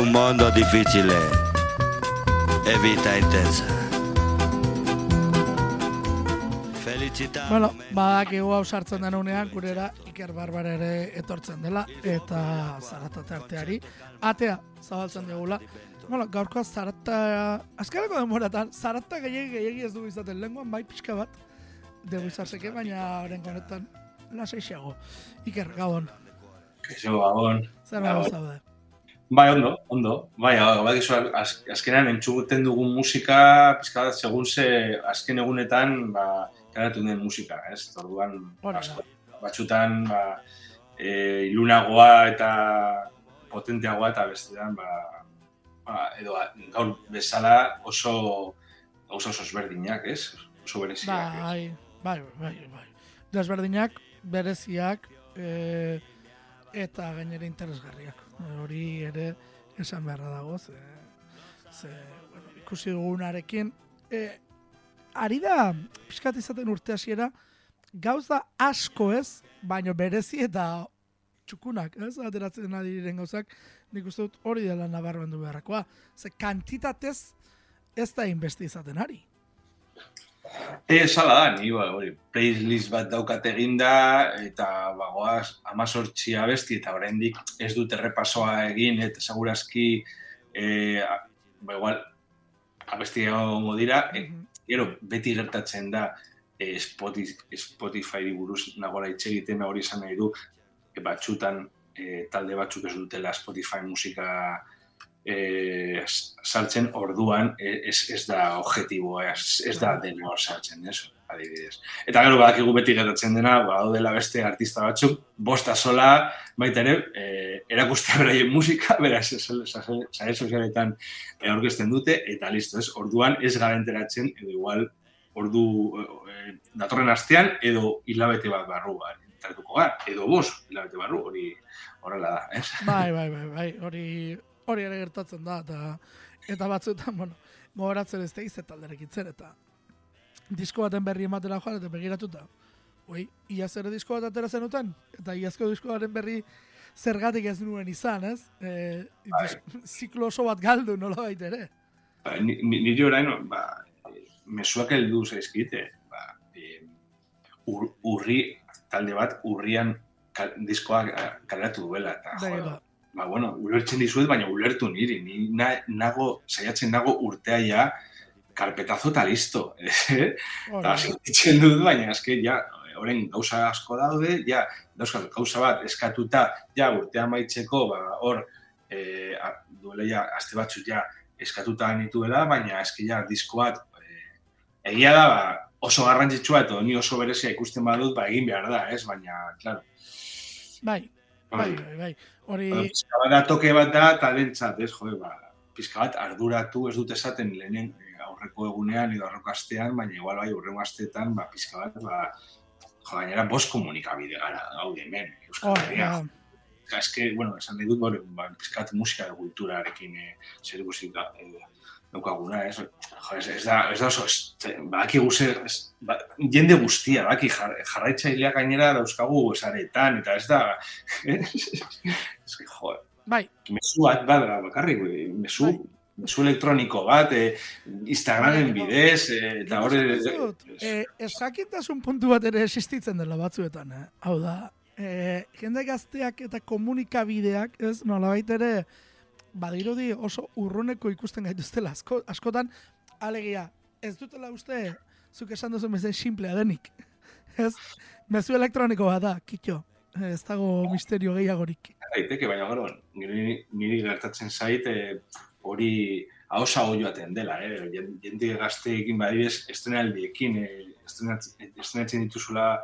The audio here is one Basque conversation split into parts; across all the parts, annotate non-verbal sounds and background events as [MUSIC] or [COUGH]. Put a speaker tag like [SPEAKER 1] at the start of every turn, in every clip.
[SPEAKER 1] un mondo difficile e vita intensa. Felicità.
[SPEAKER 2] Bueno, badakigu hau sartzen den unean, gurera Iker Barbar ere etortzen dela, eta zarata tarteari, atea zabaltzen digula. Bueno, gaurkoa zarata, azkarako denboratan, zarata gehiagi gehiagi ez du izaten lenguan, bai pixka bat, dugu izarteke, baina horren honetan lasaixiago. Iker, gabon,
[SPEAKER 3] Kaixo, gabon.
[SPEAKER 2] zer
[SPEAKER 3] Gabon.
[SPEAKER 2] zaude?
[SPEAKER 3] Bai, ondo, ondo. Bai, bai, az, azkenean entzuguten dugun musika, pizka bat, segun ze azken egunetan, ba, karatu den musika, ez? Orduan, asko, batxutan, ba, e, ilunagoa eta potenteagoa eta bestean, ba, ba, edo gaur bezala oso oso oso ezberdinak, ez? Oso bereziak. ez?
[SPEAKER 2] Bai, bai, bai, bai. Desberdinak, bereziak, e, eta gainera interesgarriak. Hori ere esan beharra dago, ze, ze bueno, ikusi dugunarekin. E, ari da, pixkat izaten urte hasiera, gauza asko ez, baino berezi eta txukunak, ez, ateratzen ari diren gauzak, nik uste dut hori dela nabarmendu beharrakoa. Ze kantitatez ez da inbesti izaten ari.
[SPEAKER 3] Ez ala da, ni ba, hori, playlist bat daukat eginda, eta bagoaz, amazortzi abesti, eta oraindik ez dut errepasoa egin, eta segurazki, e, ba, igual, abesti egongo dira, e, gero, beti gertatzen da, e, Spotify, Spotify buruz nagola hitz egiten hori esan nahi du, e, batxutan e, talde batzuk ez dutela Spotify musika e, saltzen orduan e, ez, ez da objektiboa, ez, ez da dena hor saltzen, ez? Adibidez. Eta gero badakigu beti gertatzen dena, badaudela beste artista batzuk, bosta sola, baita ere, e, erakustea beraien musika, beraz, sare sozialetan e, aurkezten dute, eta listo, ez? Orduan ez gara enteratzen, edo igual, ordu e, datorren astean, edo hilabete bat barrua, entratuko gara, edo bost hilabete barru, hori horrela da, ez?
[SPEAKER 2] Bai, bai, bai, bai, hori hori ere gertatzen da eta eta batzuetan, bueno, gogoratzen ez da izet talderekitzen eta disko baten berri ematera joan eta begiratuta. Oi, iaz ere disko bat atera zenuten eta iazko diskoaren berri zergatik ez nuen izan, ez? E, dis- ziklo oso bat galdu nola baita.
[SPEAKER 3] Ba, ni- ni- orain, ba, eh, mezuak heldu zaizkite, ba, e, ur, urri, talde bat, urrian kal, diskoa eh, kaleratu duela, eta,
[SPEAKER 2] Begira.
[SPEAKER 3] jo, ba, bueno, ulertzen dizuet, baina ulertu niri, ni na, nago, saiatzen nago urtea ja, karpetazo eta listo, [LAUGHS] eh? Eta sentitzen dut, baina eske, ja, orain gauza asko daude, ja, dauzkat, gauza bat eskatuta, ja, urtea maitzeko, ba, hor, e, duela ja, aste batzuk ja, eskatuta nituela, baina eske, ja, disko bat, e, egia da, ba, oso garrantzitsua, eta ni oso berezia ikusten badut, ba, egin behar da, ez, baina, klaro,
[SPEAKER 2] bai, bai, bai, bai. Hori,
[SPEAKER 3] pizka bat toke bat da, talentzat, ez, jo, ba, pizka bat arduratu ez dut esaten lehenen eh, aurreko egunean edo aurreko astean, baina igual bai aurreko asteetan, ba, pizka bat, ba, jo, gainera bost komunikabide gara, gaude hemen, Euskal Herria. Eta eske, bueno, esan nahi dut, bueno, ba, pizka bat musika kulturarekin eh, zer ikusi da, eh, daukaguna, ez? Jo, ez, ez da, ez da oso, ez, badaki zer, ez, ba, jende guztia, badaki jar, jarraitzaileak gainera dauzkagu esaretan, eta ez da, [LAUGHS] ez que, jo,
[SPEAKER 2] bai,
[SPEAKER 3] mezu bat bada bakarrik, eh, mezu,
[SPEAKER 2] Bai.
[SPEAKER 3] mezu elektroniko bat, eh, Instagramen
[SPEAKER 2] Bai,
[SPEAKER 3] bidez, eh, eta hori...
[SPEAKER 2] Eh, ez jakintasun puntu bat ere existitzen dela batzuetan, eh? Hau da, eh, jende gazteak eta komunikabideak, ez, nolabait ere, badirudi oso urruneko ikusten gaituztela asko, askotan, alegia, ez dutela uste, zuk esan duzu bezen simplea denik. [LAUGHS] Ez, mezu elektroniko bat da, kitxo. Ez dago misterio gehiagorik.
[SPEAKER 3] daiteke, baina gero, niri, niri gertatzen zait, eh, hori hausa joaten dela, eh? Jen- jende gazteekin badibez, estrenaldiekin, eh, estrenat- estrenatzen dituzula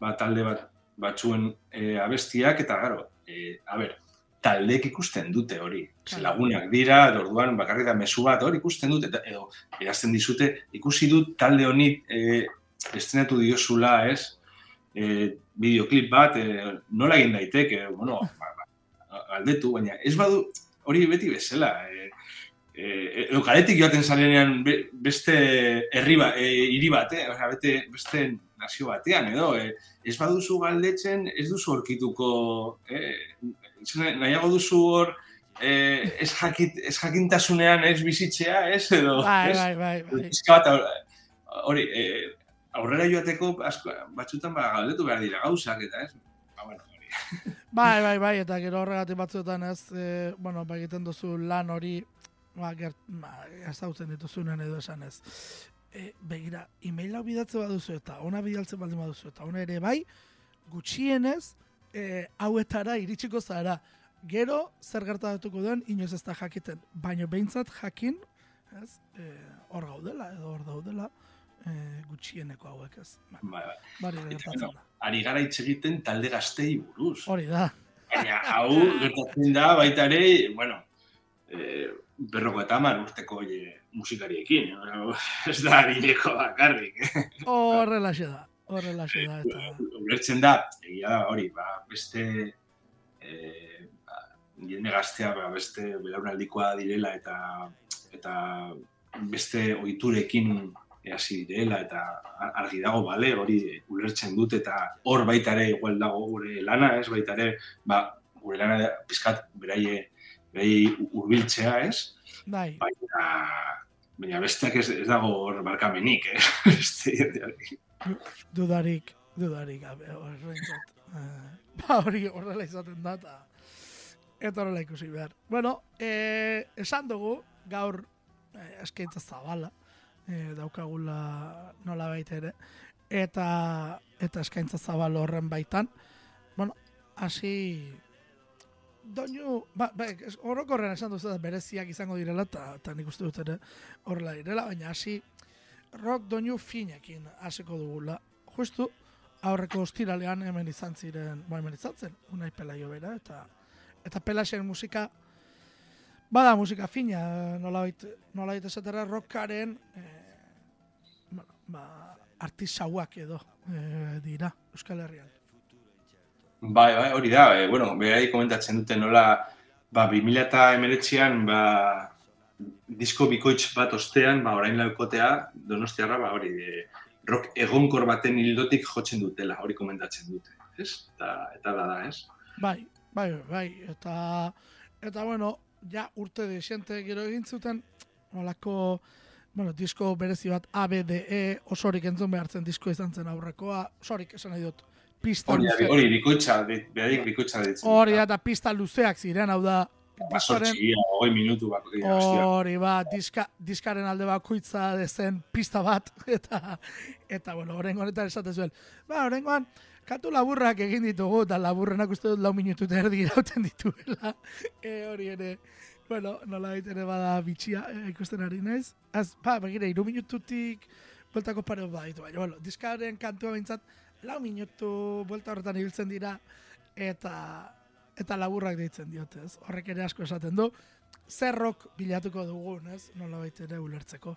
[SPEAKER 3] ba, talde bat, batzuen eh, abestiak, eta gero, eh, a ber, taldeek ikusten dute hori.
[SPEAKER 2] Claro.
[SPEAKER 3] lagunak dira, orduan bakarrik da mezu bat hori ikusten dute, edo erazten dizute, ikusi dut talde honi eh, estrenatu diozula, ez? Eh, bideoklip bat, eh, nola egin daiteke, bueno, [LAUGHS] ba, ba, galdetu, baina ez badu hori beti bezala. E, e, edo kaletik joaten zarenean be- beste herri ba, e, hiri bate, osea, bete, beste nazio batean, edo, e, ez baduzu galdetzen, ez duzu horkituko, e, nahiago duzu hor, eh, ez, jakit, ez jakintasunean ez bizitzea, ez, edo,
[SPEAKER 2] Bai, bai, bai, bai.
[SPEAKER 3] Hori, eh, aurrera joateko asko, batzutan ba, galdetu behar dira gauzak, eta ez? Ba, bueno, hori. [LAUGHS]
[SPEAKER 2] Bai, bai, bai, eta gero horregatik batzuetan ez, e, bueno, ba, egiten duzu lan hori, ba, gert, ba, ezautzen dituzunen edo esan ez. E, begira, e-maila bidatze baduzu eta ona bidaltzen baldin baduzu eta ona ere bai, gutxienez, e, hauetara iritsiko zara. Gero, zer gertatuko duen, inoz ez da jakiten. Baina behintzat jakin, ez, e, hor gaudela edo hor daudela, e, gutxieneko hauek ez. Ba,
[SPEAKER 3] Ba, ba.
[SPEAKER 2] Da.
[SPEAKER 3] Ari gara hitz egiten talde gaztei buruz.
[SPEAKER 2] Hori da.
[SPEAKER 3] Baina, hau gertatzen da baita ere, bueno, e, berroko eta hamar urteko oie, musikariekin. [LAUGHS] Ez da adineko bakarrik.
[SPEAKER 2] Horrelaxe da. Horrelaxe da. Eta...
[SPEAKER 3] Ulertzen da, egia da hori, ba, beste e, ba, jende gaztea ba, beste belaunaldikoa direla eta eta beste ohiturekin e, hasi direla eta ar- argi dago bale hori ulertzen dut eta hor baita ere igual dago gure lana, ez baita ere ba, gure lana pizkat beraie beraiei hurbiltzea, ez?
[SPEAKER 2] Bai,
[SPEAKER 3] Baina baina besteak ez, ez dago hor barkamenik, eh? [LAUGHS] Beste.
[SPEAKER 2] Dudarik, dudarik, gabe, horrentzat. Eh, ba, hori horrela izaten da, eta eta horrela ikusi behar. Bueno, eh, esan dugu, gaur eh, eskaintza zabala, eh, daukagula nola baita ere, eta, eta eskaintza zabal horren baitan, bueno, hasi doinu, ba, ba, es- orokorrean esan duzu da bereziak izango direla, eta nik uste dut ere horrela direla, baina hasi rock doinu finekin hasiko dugula. Justu, aurreko ostiralean hemen izan ziren, ba hemen izan zen, unai pelaio bera, eta eta pelaxen musika, bada musika fina, nolabait, nolabait esatera rockaren, eh, bueno, ba, artisauak edo eh, dira, Euskal Herrian.
[SPEAKER 3] Bai, bai, hori da, e, bueno, behai komentatzen dute nola, ba, 2000 eta emeretzean, ba, disko bikoitz bat ostean, ba, orain laukotea, donostiarra, ba, hori, e, rock egonkor baten hildotik jotzen dutela, hori komentatzen dute, ez? Eta, eta da da, ez?
[SPEAKER 2] Bai, bai, bai, eta, eta bueno, ja urte desente gero egin zuten, olako, bueno, disko berezi bat ABDE osorik entzun behartzen disko izan zen aurrekoa, osorik esan nahi dut, pista
[SPEAKER 3] Hori,
[SPEAKER 2] luze.
[SPEAKER 3] hori, bikoitza, behaiek bikoitza ditzen.
[SPEAKER 2] Hori eta pista luzeak ziren, hau da,
[SPEAKER 3] Ba,
[SPEAKER 2] diskoaren,
[SPEAKER 3] sortzi, hogei minutu bako dira, hostia.
[SPEAKER 2] hori ba, diska, diskaren alde bakoitza dezen pista bat, [LAUGHS] eta, eta bueno, horrengo honetan esaten zuen, ba, horrengoan, katu laburrak egin ditugu, eta laburrenak uste dut lau minutu eta erdi irauten dituela, [LAUGHS] e, hori ere, bueno, nola ere bada bitxia e, ikusten ari naiz. Az, ba, begira, iru minututik bueltako pare bat ditu, baina, bueno, diskaren kantua behintzat, lau minutu buelta horretan ibiltzen dira, eta eta laburrak deitzen diote, ez? Horrek ere asko esaten du, zerrok bilatuko dugun, ez? Nola ere ulertzeko.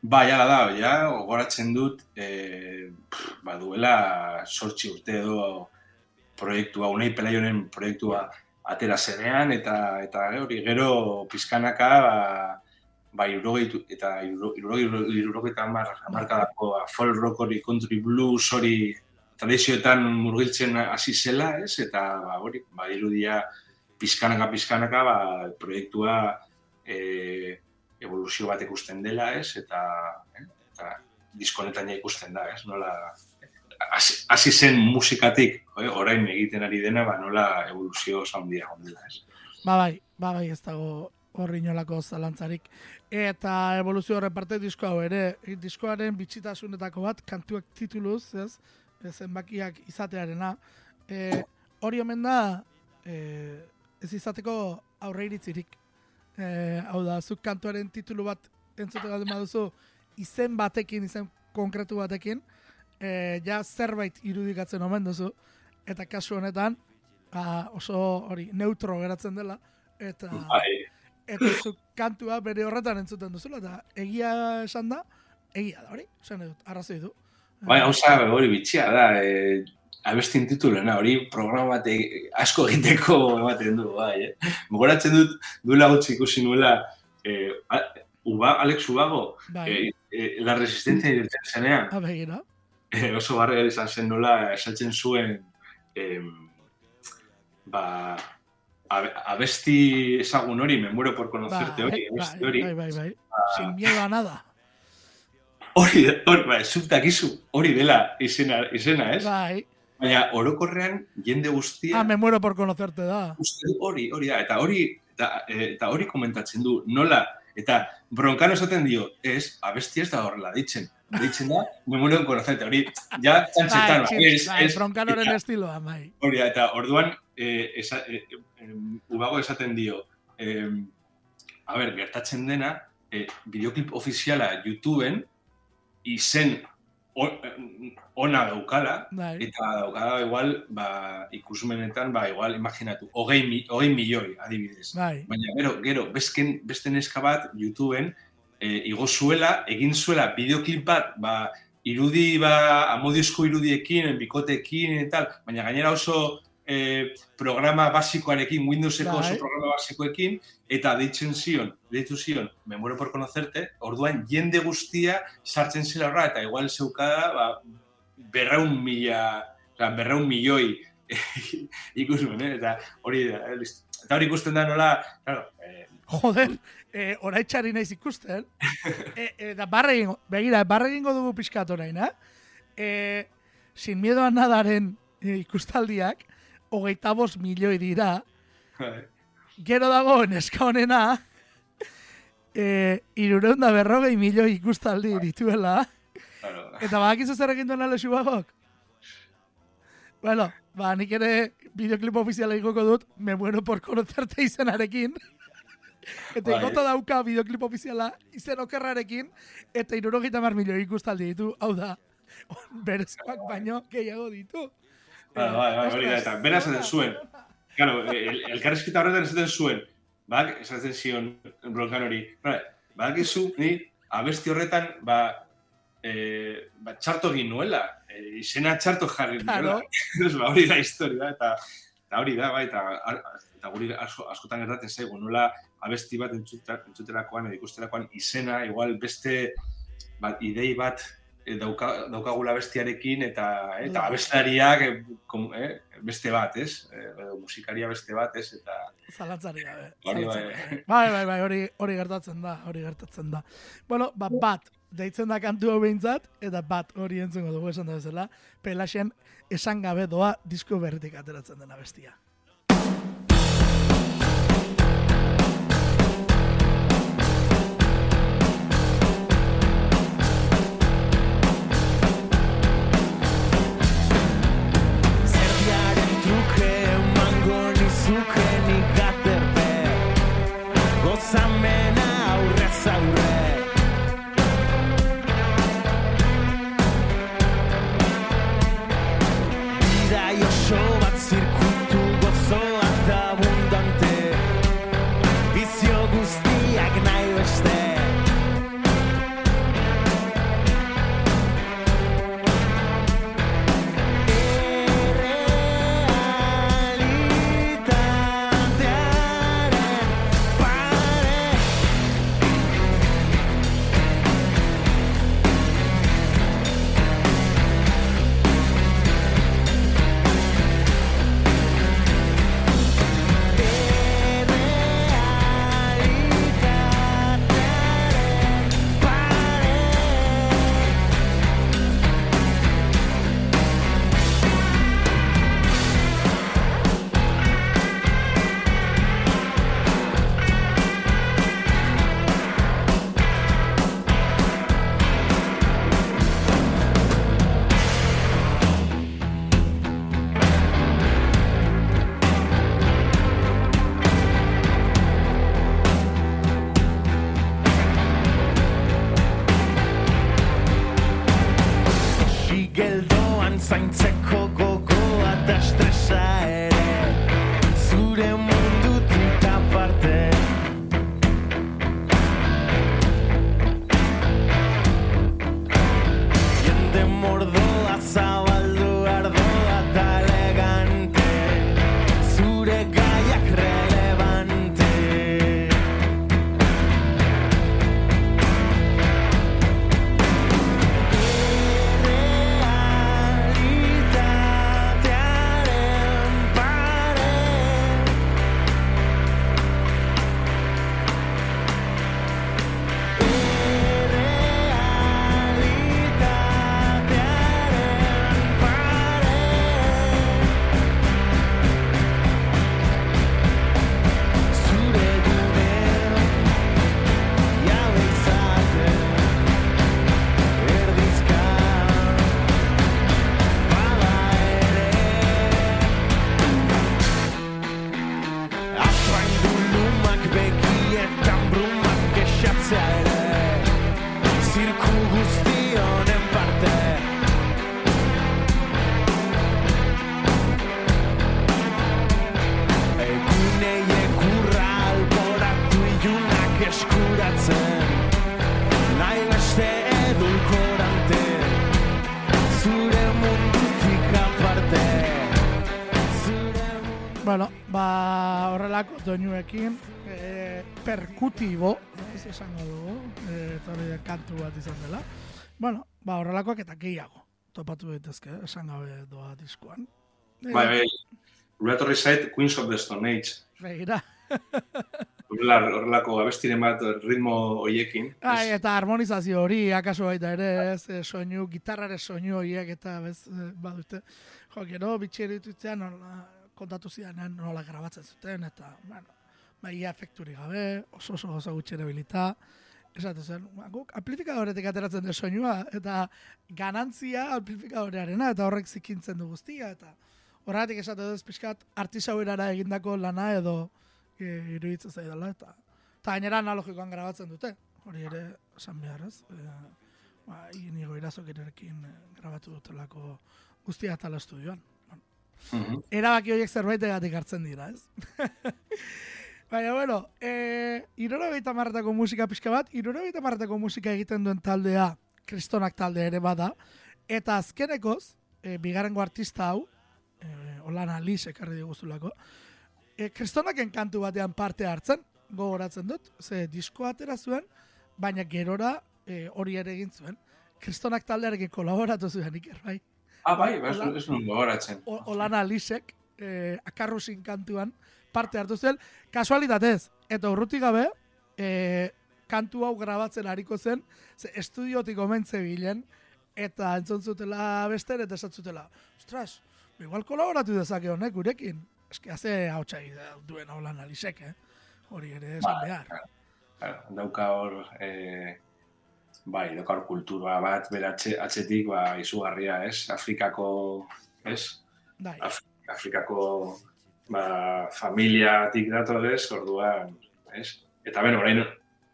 [SPEAKER 3] Ba, ja, da, ja, gogoratzen dut, e, pff, ba, duela sortzi urte edo proiektua, unai pelaionen proiektua atera zenean, eta eta hori gero pizkanaka, ba, ba irurogei, eta irurogei, irurogei eta hamar, hamarkadako ba, tradizioetan murgiltzen hasi zela, ez? Eta, ba, hori, ba, irudia pizkanaka, pizkanaka, ba, proiektua, e, evoluzio bat ikusten dela, ez? Eta, eh? eta diskonetan ikusten da, ez? Nola hasi zen musikatik, eh? orain egiten ari dena, ba nola evoluzio handia egon dela, ez?
[SPEAKER 2] Ba bai, ba bai, ez dago horri inolako zalantzarik. Eta evoluzio horren parte disko hau ere, diskoaren bitxitasunetako bat, kantuak tituluz, ez? Zenbakiak izatearena. E, hori omen da, e, ez izateko aurre iritzirik. E, hau da, zuk kantuaren titulu bat entzute bat baduzu, izen batekin, izen konkretu batekin, e, ja zerbait irudikatzen omen duzu, eta kasu honetan, ba, oso hori neutro geratzen dela, eta
[SPEAKER 3] Bai,
[SPEAKER 2] eta zuk kantua bere horretan entzuten duzula, eta egia esan da, egia da hori, esan dut, arrazoi du.
[SPEAKER 3] Bai, gauza hori bitxia da, eh, abestin titulena, hori programa bat e- asko egiteko ematen du, bai, eh? Mogoratzen dut, duela gutxi ikusi nuela, a- Uba, Alex Ubago,
[SPEAKER 2] Bai,
[SPEAKER 3] eh, eh, la resistencia irten zenean,
[SPEAKER 2] ah, begira,
[SPEAKER 3] eh, oso barri izan zen nola esaltzen zuen em, ba, abe- abesti ezagun hori, me muero por conocerte hori, abesti hori,
[SPEAKER 2] bai, bai, bai. Sin miedo a nada.
[SPEAKER 3] Hori, hori, bai, zuk dakizu, hori dela izena, izena ez?
[SPEAKER 2] Bai.
[SPEAKER 3] Baina orokorrean jende guztia
[SPEAKER 2] Ah, me muero por conocerte da.
[SPEAKER 3] uste hori, hori da, eta hori, eta, eh, eta hori komentatzen du, nola, eta bronkano esaten dio, ez, abesti ez da horrela, ditzen, ditzen da, me muero en conocerte, hori, ja, txantxetan,
[SPEAKER 2] Bai,
[SPEAKER 3] ez,
[SPEAKER 2] bai,
[SPEAKER 3] ez,
[SPEAKER 2] bronkanoren
[SPEAKER 3] eta-
[SPEAKER 2] estiloa, bai.
[SPEAKER 3] Hori da, eta orduan, eh, esa, eh, ubago esaten dio, eh, a ber, gertatzen dena, eh, bideoklip ofiziala YouTubeen izen ona daukala,
[SPEAKER 2] Bai.
[SPEAKER 3] eta daukala igual, ba, ikusmenetan, ba, igual, imaginatu, hogei, mi, hogei milioi, adibidez.
[SPEAKER 2] Bai.
[SPEAKER 3] Baina, gero, gero, bezken, beste neska bat, YouTubeen, eh, igo zuela, egin zuela bideoklip bat, ba, irudi, ba, amodiozko irudiekin, bikotekin, eta tal, baina gainera oso eh, programa basikoarekin, Windowseko
[SPEAKER 2] Bai.
[SPEAKER 3] oso programa basikoekin, eta deitzen zion, deitu zion, me muero por conocerte, orduan jende guztia sartzen zela horra, eta igual zeukada, ba, berraun mila, oza, berraun milioi [LAUGHS] ikusmen, eh? eta hori da, eh, listo. Eta hori ikusten da nola, claro, eh,
[SPEAKER 2] Joder, eh, oraitxari naiz ikusten. e, [LAUGHS] e, da egingo, begira, barre egingo dugu pixkat orain, eh? E, sin miedo a nadaren e, ikustaldiak, hogeita bost milioi dira, gero dago neska honena, e, irureun da berrogei milioi ikustaldi dituela,
[SPEAKER 3] claro,
[SPEAKER 2] eta badakizu zer egin duena lesu bagok? Bueno, ba, nik ere bideoklip ofiziala igoko dut, me muero por conocerte izenarekin. Eta
[SPEAKER 3] Bai.
[SPEAKER 2] igota dauka bideoklip ofiziala izen okerrarekin, eta irurogeita mar milioi ikustaldi ditu, hau da, berezkoak baino gehiago ditu.
[SPEAKER 3] Bai, bai, bai, hori da, eta bera esaten zuen. Claro, el, elkarrizketa horretan esaten zuen, bak, esaten zion bronkan hori, bai, badakizu, ni abesti horretan, ba, e, ba txarto egin nuela, e, izena txarto jarri
[SPEAKER 2] Claro. [LAUGHS]
[SPEAKER 3] nuela. ba, hori da historia, eta, eta hori da, bai, eta, eta guri asko, askotan gertatzen zaigu, nola abesti bat entzuterakoan, edo ikusterakoan izena, igual beste bat, idei bat eh, dauka, daukagula bestiarekin eta eta
[SPEAKER 2] Bai.
[SPEAKER 3] abeslariak eh, kom, eh, beste bat, ez? Eh, musikaria beste bat, ez? Eta
[SPEAKER 2] Zalantzari gabe.
[SPEAKER 3] Hori bai.
[SPEAKER 2] Bai, bai, bai, hori, hori gertatzen da, hori gertatzen da. Bueno, ba, bat, deitzen da kantu hau behintzat, eta bat hori entzungo dugu esan da bezala, pelaxen esan gabe doa disko berritik ateratzen dena bestia.
[SPEAKER 4] Nizuke nik aterpe Gozamena aurrez aurre
[SPEAKER 2] doinuekin, e, perkutibo, ez esango dugu, e, hori da kantu bat izan dela. Bueno, ba, horrelakoak eta gehiago, topatu daitezke, esan gabe doa diskoan.
[SPEAKER 3] Bai, bai, gure etorri zait Queens of the Stone Age.
[SPEAKER 2] Begira.
[SPEAKER 3] Horrela, horrelako abestiren bat ritmo hoiekin.
[SPEAKER 2] Ai, eta harmonizazio hori, akaso baita ere, ez, soinu, gitarrare soinu horiek eta bez, badute. Jo, gero, bitxeri ditutzean, nola, kontatu zidanen nola grabatzen zuten, eta, bueno, bai, ia efekturi gabe, oso oso oso gutxi erabilita, esate zen, ba, guk amplifikadoretik ateratzen de soinua, eta ganantzia amplifikadorearena, eta horrek zikintzen du guztia, eta horregatik esate duz pixkat artisauerara egindako lana edo e, iruditzen zaidala, eta eta gainera analogikoan grabatzen dute, hori ere esan behar ez, e, ba, inigo irazokirekin e, grabatu dutelako guztia eta estudioan.
[SPEAKER 3] Mhm.
[SPEAKER 2] Erabaki horiek zerbaitegatik hartzen dira, ez? [LAUGHS] Baina, bueno, e, irorabeita marretako musika pixka bat, irorabeita marretako musika egiten duen taldea, kristonak talde ere bada, eta azkenekoz, e, bigarrengo artista hau, e, Olana Lis ekarri diguzulako, e, kristonaken kantu batean parte hartzen, gogoratzen dut, ze disko atera zuen, baina gerora e, hori ere egin zuen. Kristonak taldearekin kolaboratu zuen iker, bai?
[SPEAKER 3] Ah, bai, bai, ez nuen gogoratzen.
[SPEAKER 2] Olana Lisek, eh, akarrusin kantuan, parte hartu zen, kasualitatez, eta urruti gabe, eh, kantu hau grabatzen hariko zen, ze estudiotik omentze bilen, eta entzun zutela bester, eta esatzutela, ostras, igual kolaboratu dezake honek gurekin. Eski, haze hau duen Olana Lisek, eh? Hori ere esan
[SPEAKER 3] Bai,
[SPEAKER 2] behar.
[SPEAKER 3] Claro, dauka hor, e, bai, dauka hor kultura bat, beratxe, atzetik, ba, izugarria, ez? Afrikako, ez?
[SPEAKER 2] Bai,
[SPEAKER 3] Af Afrikako, ba, familiatik datorez, orduan, ez? Eta ben, orain,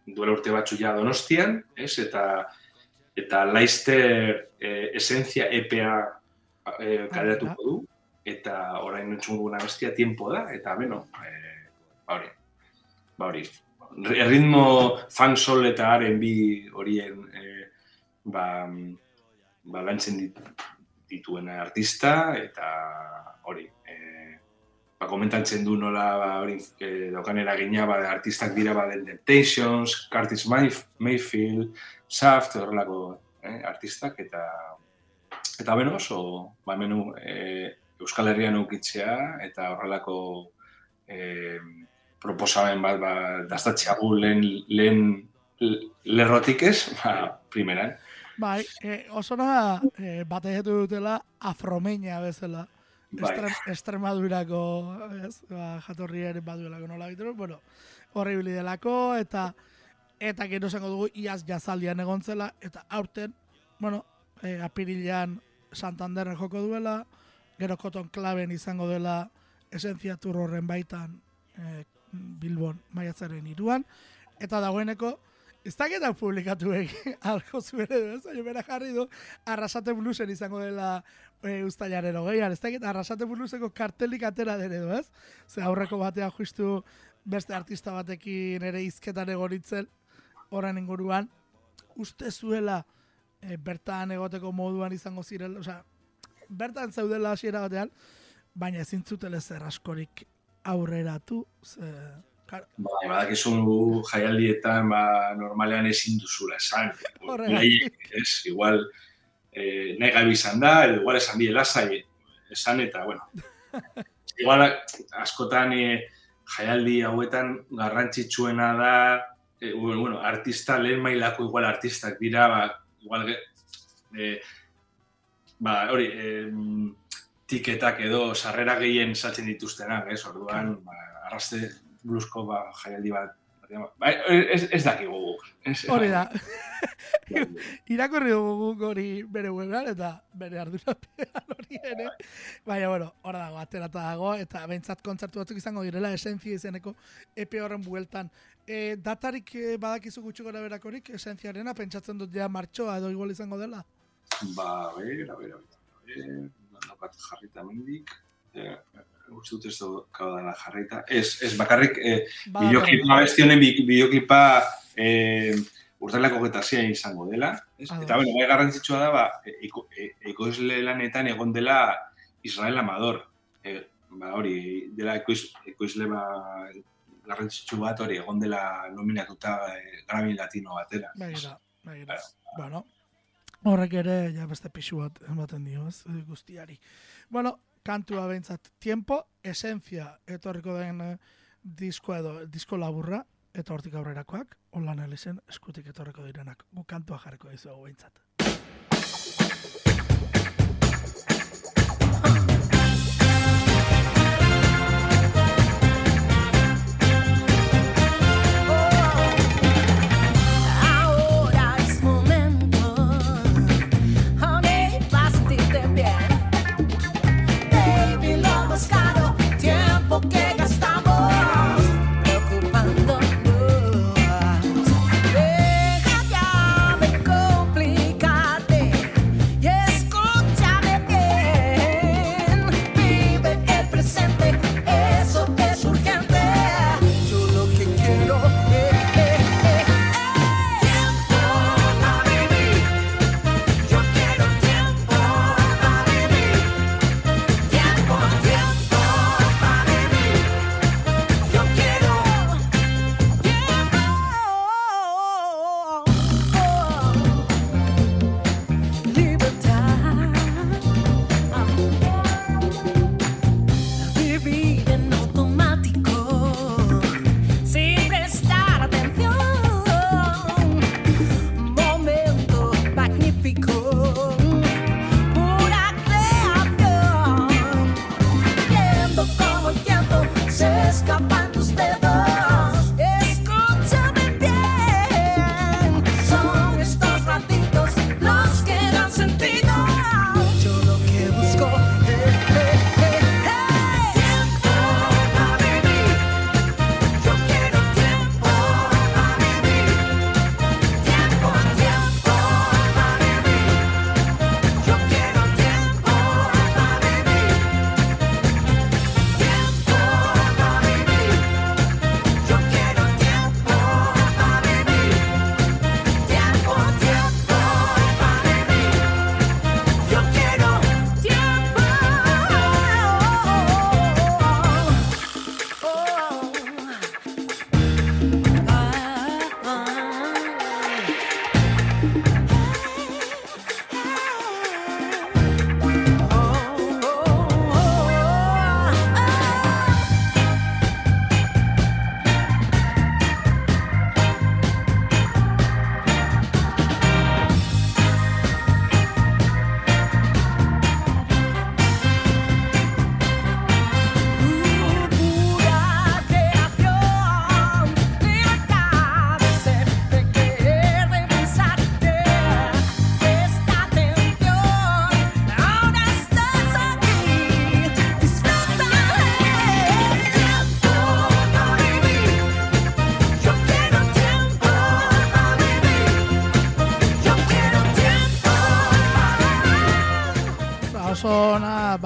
[SPEAKER 3] duela urte batzu ja donostian, ez? Eta, eta Leicester e, esentzia EPA e, kaleratuko du, eta orain entzun duguna bestia tiempo da, eta beno, e, ba hori, ba hori, ritmo fan sol eta R&B horien e, ba, ba lantzen dit, dituen artista eta hori e, ba, komentatzen du nola ba, hori e, daukan eragina ba, artistak dira ba, The Temptations, Curtis Mayf- Mayfield, Shaft, horrelako eh, artistak eta eta beno oso ba, menu e, Euskal Herrian ukitzea eta horrelako e, proposamen bat ba, dastatxeagu lehen, lehen lerrotik ez, ba, primeran.
[SPEAKER 2] bai, eh, oso na, eh, bategetu dutela afromeña bezala.
[SPEAKER 3] Bai.
[SPEAKER 2] Estrem, Extremadurako, ez, ba, jatorria ere baduelako nola egiten, bueno, horribili delako, eta eta gero esango dugu iaz jazaldian egon zela, eta aurten, bueno, e, apirilean Santanderren joko duela, gero koton klaben izango dela esentzia horren baitan e, Bilbon maiatzaren iruan, eta dagoeneko, ez daketa publikatu egin, [LAUGHS] alko zuen edo, ez, bera jarri du, arrasate bluesen izango dela e, ustailaren hogeian, ez daketa arrasate bluseko kartelik atera den edo, ez? Ze aurreko batean justu beste artista batekin ere izketan egoritzen, horren inguruan, uste zuela e, bertan egoteko moduan izango zirela, osea, bertan zeudela hasiera batean, baina ezin zutela zer askorik aurreratu, ze, kar,
[SPEAKER 3] Bai, badakizu jaialdietan ba, normalean ezin duzula esan. Ez, igual eh, nahi gabe izan da, edo igual esan die lasai esan eta, bueno. [LAUGHS] igual askotan eh, jaialdi hauetan garrantzitsuena da, eh, bueno, bueno, artista, lehen mailako igual artistak dira, ba, igual, eh, ba, hori, eh, tiketak edo sarrera gehien saltzen dituztenak, ez, orduan, ba, arraste blusko ba, jaialdi bat, ba, ez, ez dakigu guk.
[SPEAKER 2] Hori da. [LAUGHS] Irakurri dugu guk hori bere webean eta bere ardurapean hori ere. Baina, bueno, hor dago, aterata dago, eta behintzat kontzertu batzuk izango direla, esentzia izeneko epe horren bueltan. E, datarik e, badakizu gutxi gora berakorik, esentziarena, pentsatzen dut ja martxoa edo igual izango dela.
[SPEAKER 3] Ba, bera, bera, bera, daukat jarrita mendik, eh, uste dut ez dut jarrita. Ez, ez bakarrik, eh,
[SPEAKER 2] Bada
[SPEAKER 3] bideoklipa, besti honen bi- bideoklipa eh, urtelako getasia izango dela. Ez?
[SPEAKER 2] Ah,
[SPEAKER 3] Eta, bueno, bai garrantzitsua da, ba, eko, e- ekoizle lanetan egon dela Israel Amador. E, ba, hori, dela ekoiz, ekoizle ba, garrantzitsu bat hori egon dela nominatuta eh, Grammy Latino batera.
[SPEAKER 5] Begira, begira. Bueno, horrek ere, ja beste pixu bat ematen dio, ez, eh, guztiari. Bueno, kantua behintzat, tiempo, esencia, etorriko den eh, disko edo, disko laburra, eta hortik aurrerakoak, holan elizen, eskutik etorriko direnak. Gu kantua jarriko dizuegu behintzat.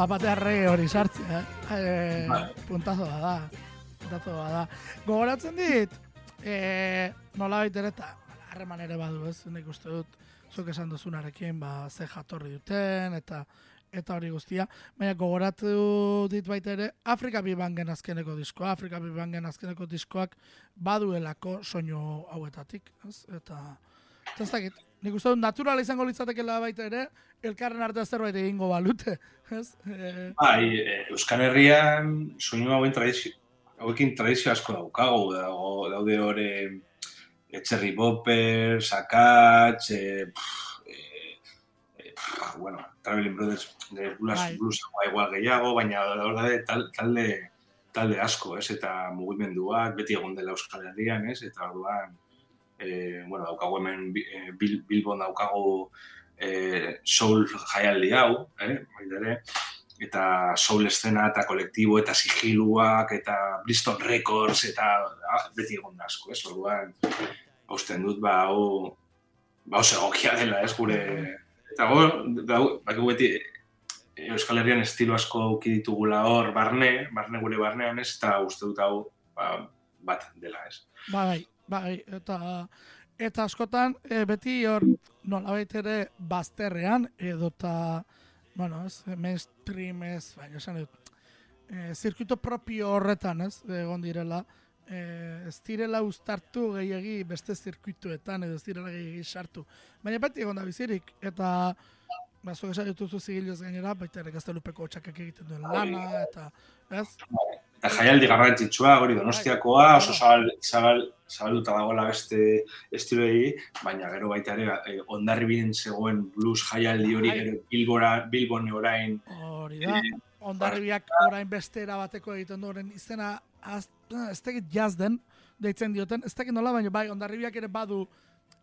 [SPEAKER 5] Ona bapatearre hori sartzea, eh? E, puntazo da da. Puntazo da da. Gogoratzen dit, e, nola ere eta harreman ere badu ez, nik uste dut, zuk esan duzunarekin, ba, ze jatorri duten, eta eta hori guztia. Baina gogoratu dit baita ere, Afrika Bibangen azkeneko diskoa, Afrika Bibangen azkeneko diskoak baduelako soinu hauetatik, ez? Eta, eta ez dakit, nik uste dut naturala izango litzatekela baita ere, elkarren artean zerbait egingo balute, [LAUGHS] ez? E,
[SPEAKER 3] Bai, eh, Euskal Herrian soinu hauen tradizio, hauekin tradizio asko daukagu, dago, daude hori Etxerri Bopper, Sakatz, eh, pff, eh, eh, pff, bueno, Traveling Brothers, de blues,
[SPEAKER 5] Bai.
[SPEAKER 3] blues igual gehiago, baina daude tal, talde, talde asko, ez, eta mugimenduak beti egon dela Euskal Herrian, ez, eta orduan, eh, bueno, daukagu hemen eh, Bil, Bilbon daukagu eh, soul jaialdi hau, eh, ere, eta soul estena eta kolektibo eta sigiluak eta Bristol Records eta ah, beti egon asko, ez? Orduan, hausten dut, ba, hau, ba, oso dela, ez, gure... Eta da, bakigu beti, eh, Euskal Herrian estilo asko auki ditugula hor barne, barne gure barnean ez, eta uste dut hau ba, bat dela, ez?
[SPEAKER 5] Bai, bai, eta eta askotan e, beti hor nolabait ere bazterrean edota bueno, ez, mainstream ez, baina esan dut
[SPEAKER 2] e, zirkuito propio horretan, ez, egon direla, e, ez direla uztartu gehiagi beste zirkuituetan, edo ez direla gehiagi sartu. Baina beti egon da bizirik, eta ba, zuek esan dituzu zigiloz gainera, baita ere gaztelupeko txakak egiten duen lana, eta, ez?
[SPEAKER 3] Jaialdi garrantzitsua, hori donostiakoa, oso zabal, zabal, zabalduta dagoela beste estiloei, baina gero baita ere eh, ondarribien zegoen blues jaialdi hori,
[SPEAKER 2] Bai.
[SPEAKER 3] gero Bilbora, Bilbon orain,
[SPEAKER 2] Hori da, ondarribiak orain beste erabateko egiten duen izena, az, ez dakit jazz den, deitzen dioten, ez dakit nola, baina bai, ondarribiak ere badu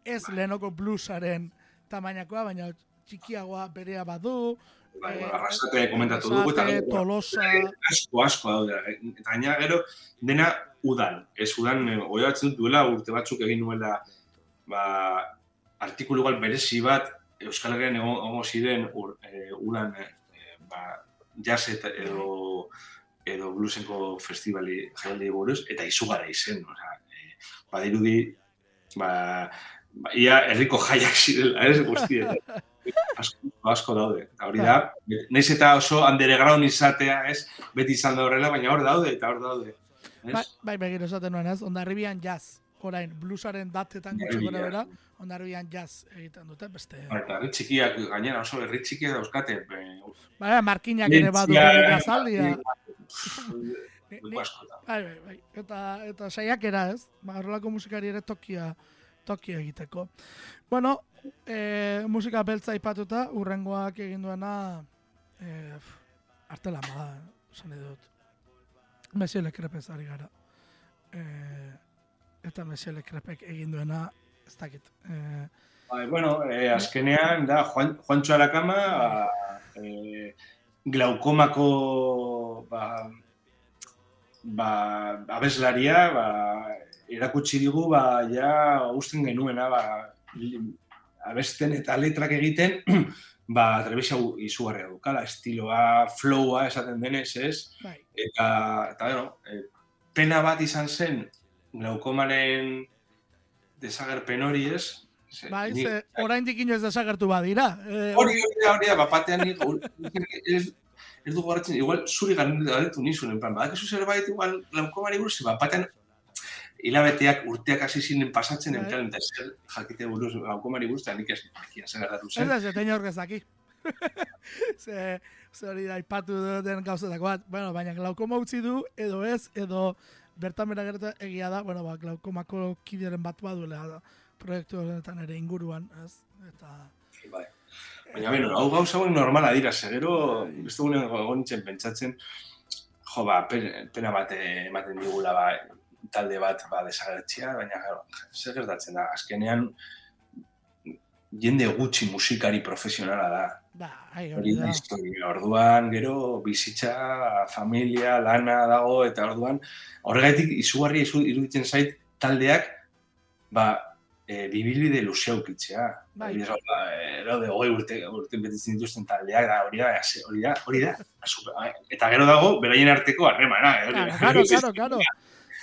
[SPEAKER 2] ez lehenoko bluesaren tamainakoa, baina txikiagoa berea badu,
[SPEAKER 3] bai,
[SPEAKER 2] eh,
[SPEAKER 3] arrasate komentatu dugu, eta
[SPEAKER 2] Tolosa,
[SPEAKER 3] asko, asko daude. Eta gaina gero, dena udan. Ez udan, eh, goiatzen dut duela, urte batzuk egin nuela, ba, artikulu igual berezi bat, Euskal Herrian egon, egongo ziren ur, eh, udan, eh, ba, jazz eta edo, edo bluesenko festivali jaialdi buruz, eta izugarra izen. Osa, eh, badirudi, ba, ba, ia herriko jaiak zirela, ez guztietan. [LAUGHS] asko, asko daude. Eta hori da, naiz eta oso underground izatea, ez? Beti izan da horrela, baina hor daude eta hor daude.
[SPEAKER 2] Bai, bai begiro esaten nuen ez, ondarribian jazz, orain, bluesaren datetan gutxi gora
[SPEAKER 3] Ondarribian.
[SPEAKER 2] bera, ondarribian jazz egiten dute, beste...
[SPEAKER 3] Ba, Eta herri txikiak, gainera oso herri txikiak dauzkate.
[SPEAKER 2] Bai, markinak ere badu jazaldia. [LAUGHS] Ni-
[SPEAKER 3] askotan.
[SPEAKER 2] Bai, bai, bai. Eta, eta saiakera ez, ba, horrelako musikari ere tokia, tokia egiteko. Bueno, e, musika beltza aipatuta, urrengoak egin duena, e, artela da, esan nahi dut. Mesio Lekrepez ari gara. E, eta Mesio Lekrepek egin duena, ez dakit. E,
[SPEAKER 3] Bai, bueno, eh, azkenean da Juan, Juancho Arakama, ba, eh, glaukomako ba, ba, abeslaria, ba, erakutsi digu, ba, ja, usten genuena, ba, abesten eta letrak egiten, [CLEARS THROAT] ba, trebesa izugarria dukala, estiloa, flowa esaten denez, ez?
[SPEAKER 2] bai,
[SPEAKER 3] Eta, eta bueno, eh, pena bat izan zen, glaukomaren desagerpen hori ez, Ze-
[SPEAKER 2] bai,
[SPEAKER 3] ni-
[SPEAKER 2] ze, oraindik inoiz desagertu badira. E,
[SPEAKER 3] Hori, hori hori bapatean nik, ez, ez dugu garatzen, igual zuri galdetu nizun, en plan, badakizu zerbait, igual, laukomari buruz, bapatean, hilabeteak urteak hasi ziren pasatzen, en
[SPEAKER 2] Bai.
[SPEAKER 3] plan, eta zer jakite buruz, laukomari buruz, nik ez nekian zer gertatu
[SPEAKER 2] Ez
[SPEAKER 3] zen.
[SPEAKER 2] da, zetein horrez daki. [LAUGHS] ze, hori da, ipatu den gauzetako bat. Bueno, baina glaukoma utzi du, edo ez, edo bertan bera gerta egia da, bueno, ba, glaukomako kideren bat baduela da, proiektu honetan ere inguruan, ez? Eta,
[SPEAKER 3] Bai. Baina, beno, hau gauza hau normala dira, segero, beste gunean egon pentsatzen, jo, ba, pe- pena bat eh, ematen digula, ba, talde bat, ba, desagertzea, baina, zer gertatzen da, azkenean, jende gutxi musikari profesionala da.
[SPEAKER 2] ba, ai,
[SPEAKER 3] Hori
[SPEAKER 2] hori
[SPEAKER 3] da historia. Orduan, gero, bizitza, familia, lana dago, eta orduan, horregatik izugarri izu, iruditzen zait taldeak, ba, e, bibilbide luzea ukitzea.
[SPEAKER 2] Bai.
[SPEAKER 3] Ba, e, daude, hogei urte, urte betetzen dituzten taldeak, da, hori da, hori da, hori da. Eta gero dago, beraien arteko harremana. eh, hori
[SPEAKER 2] claro, [LAUGHS] claro, claro.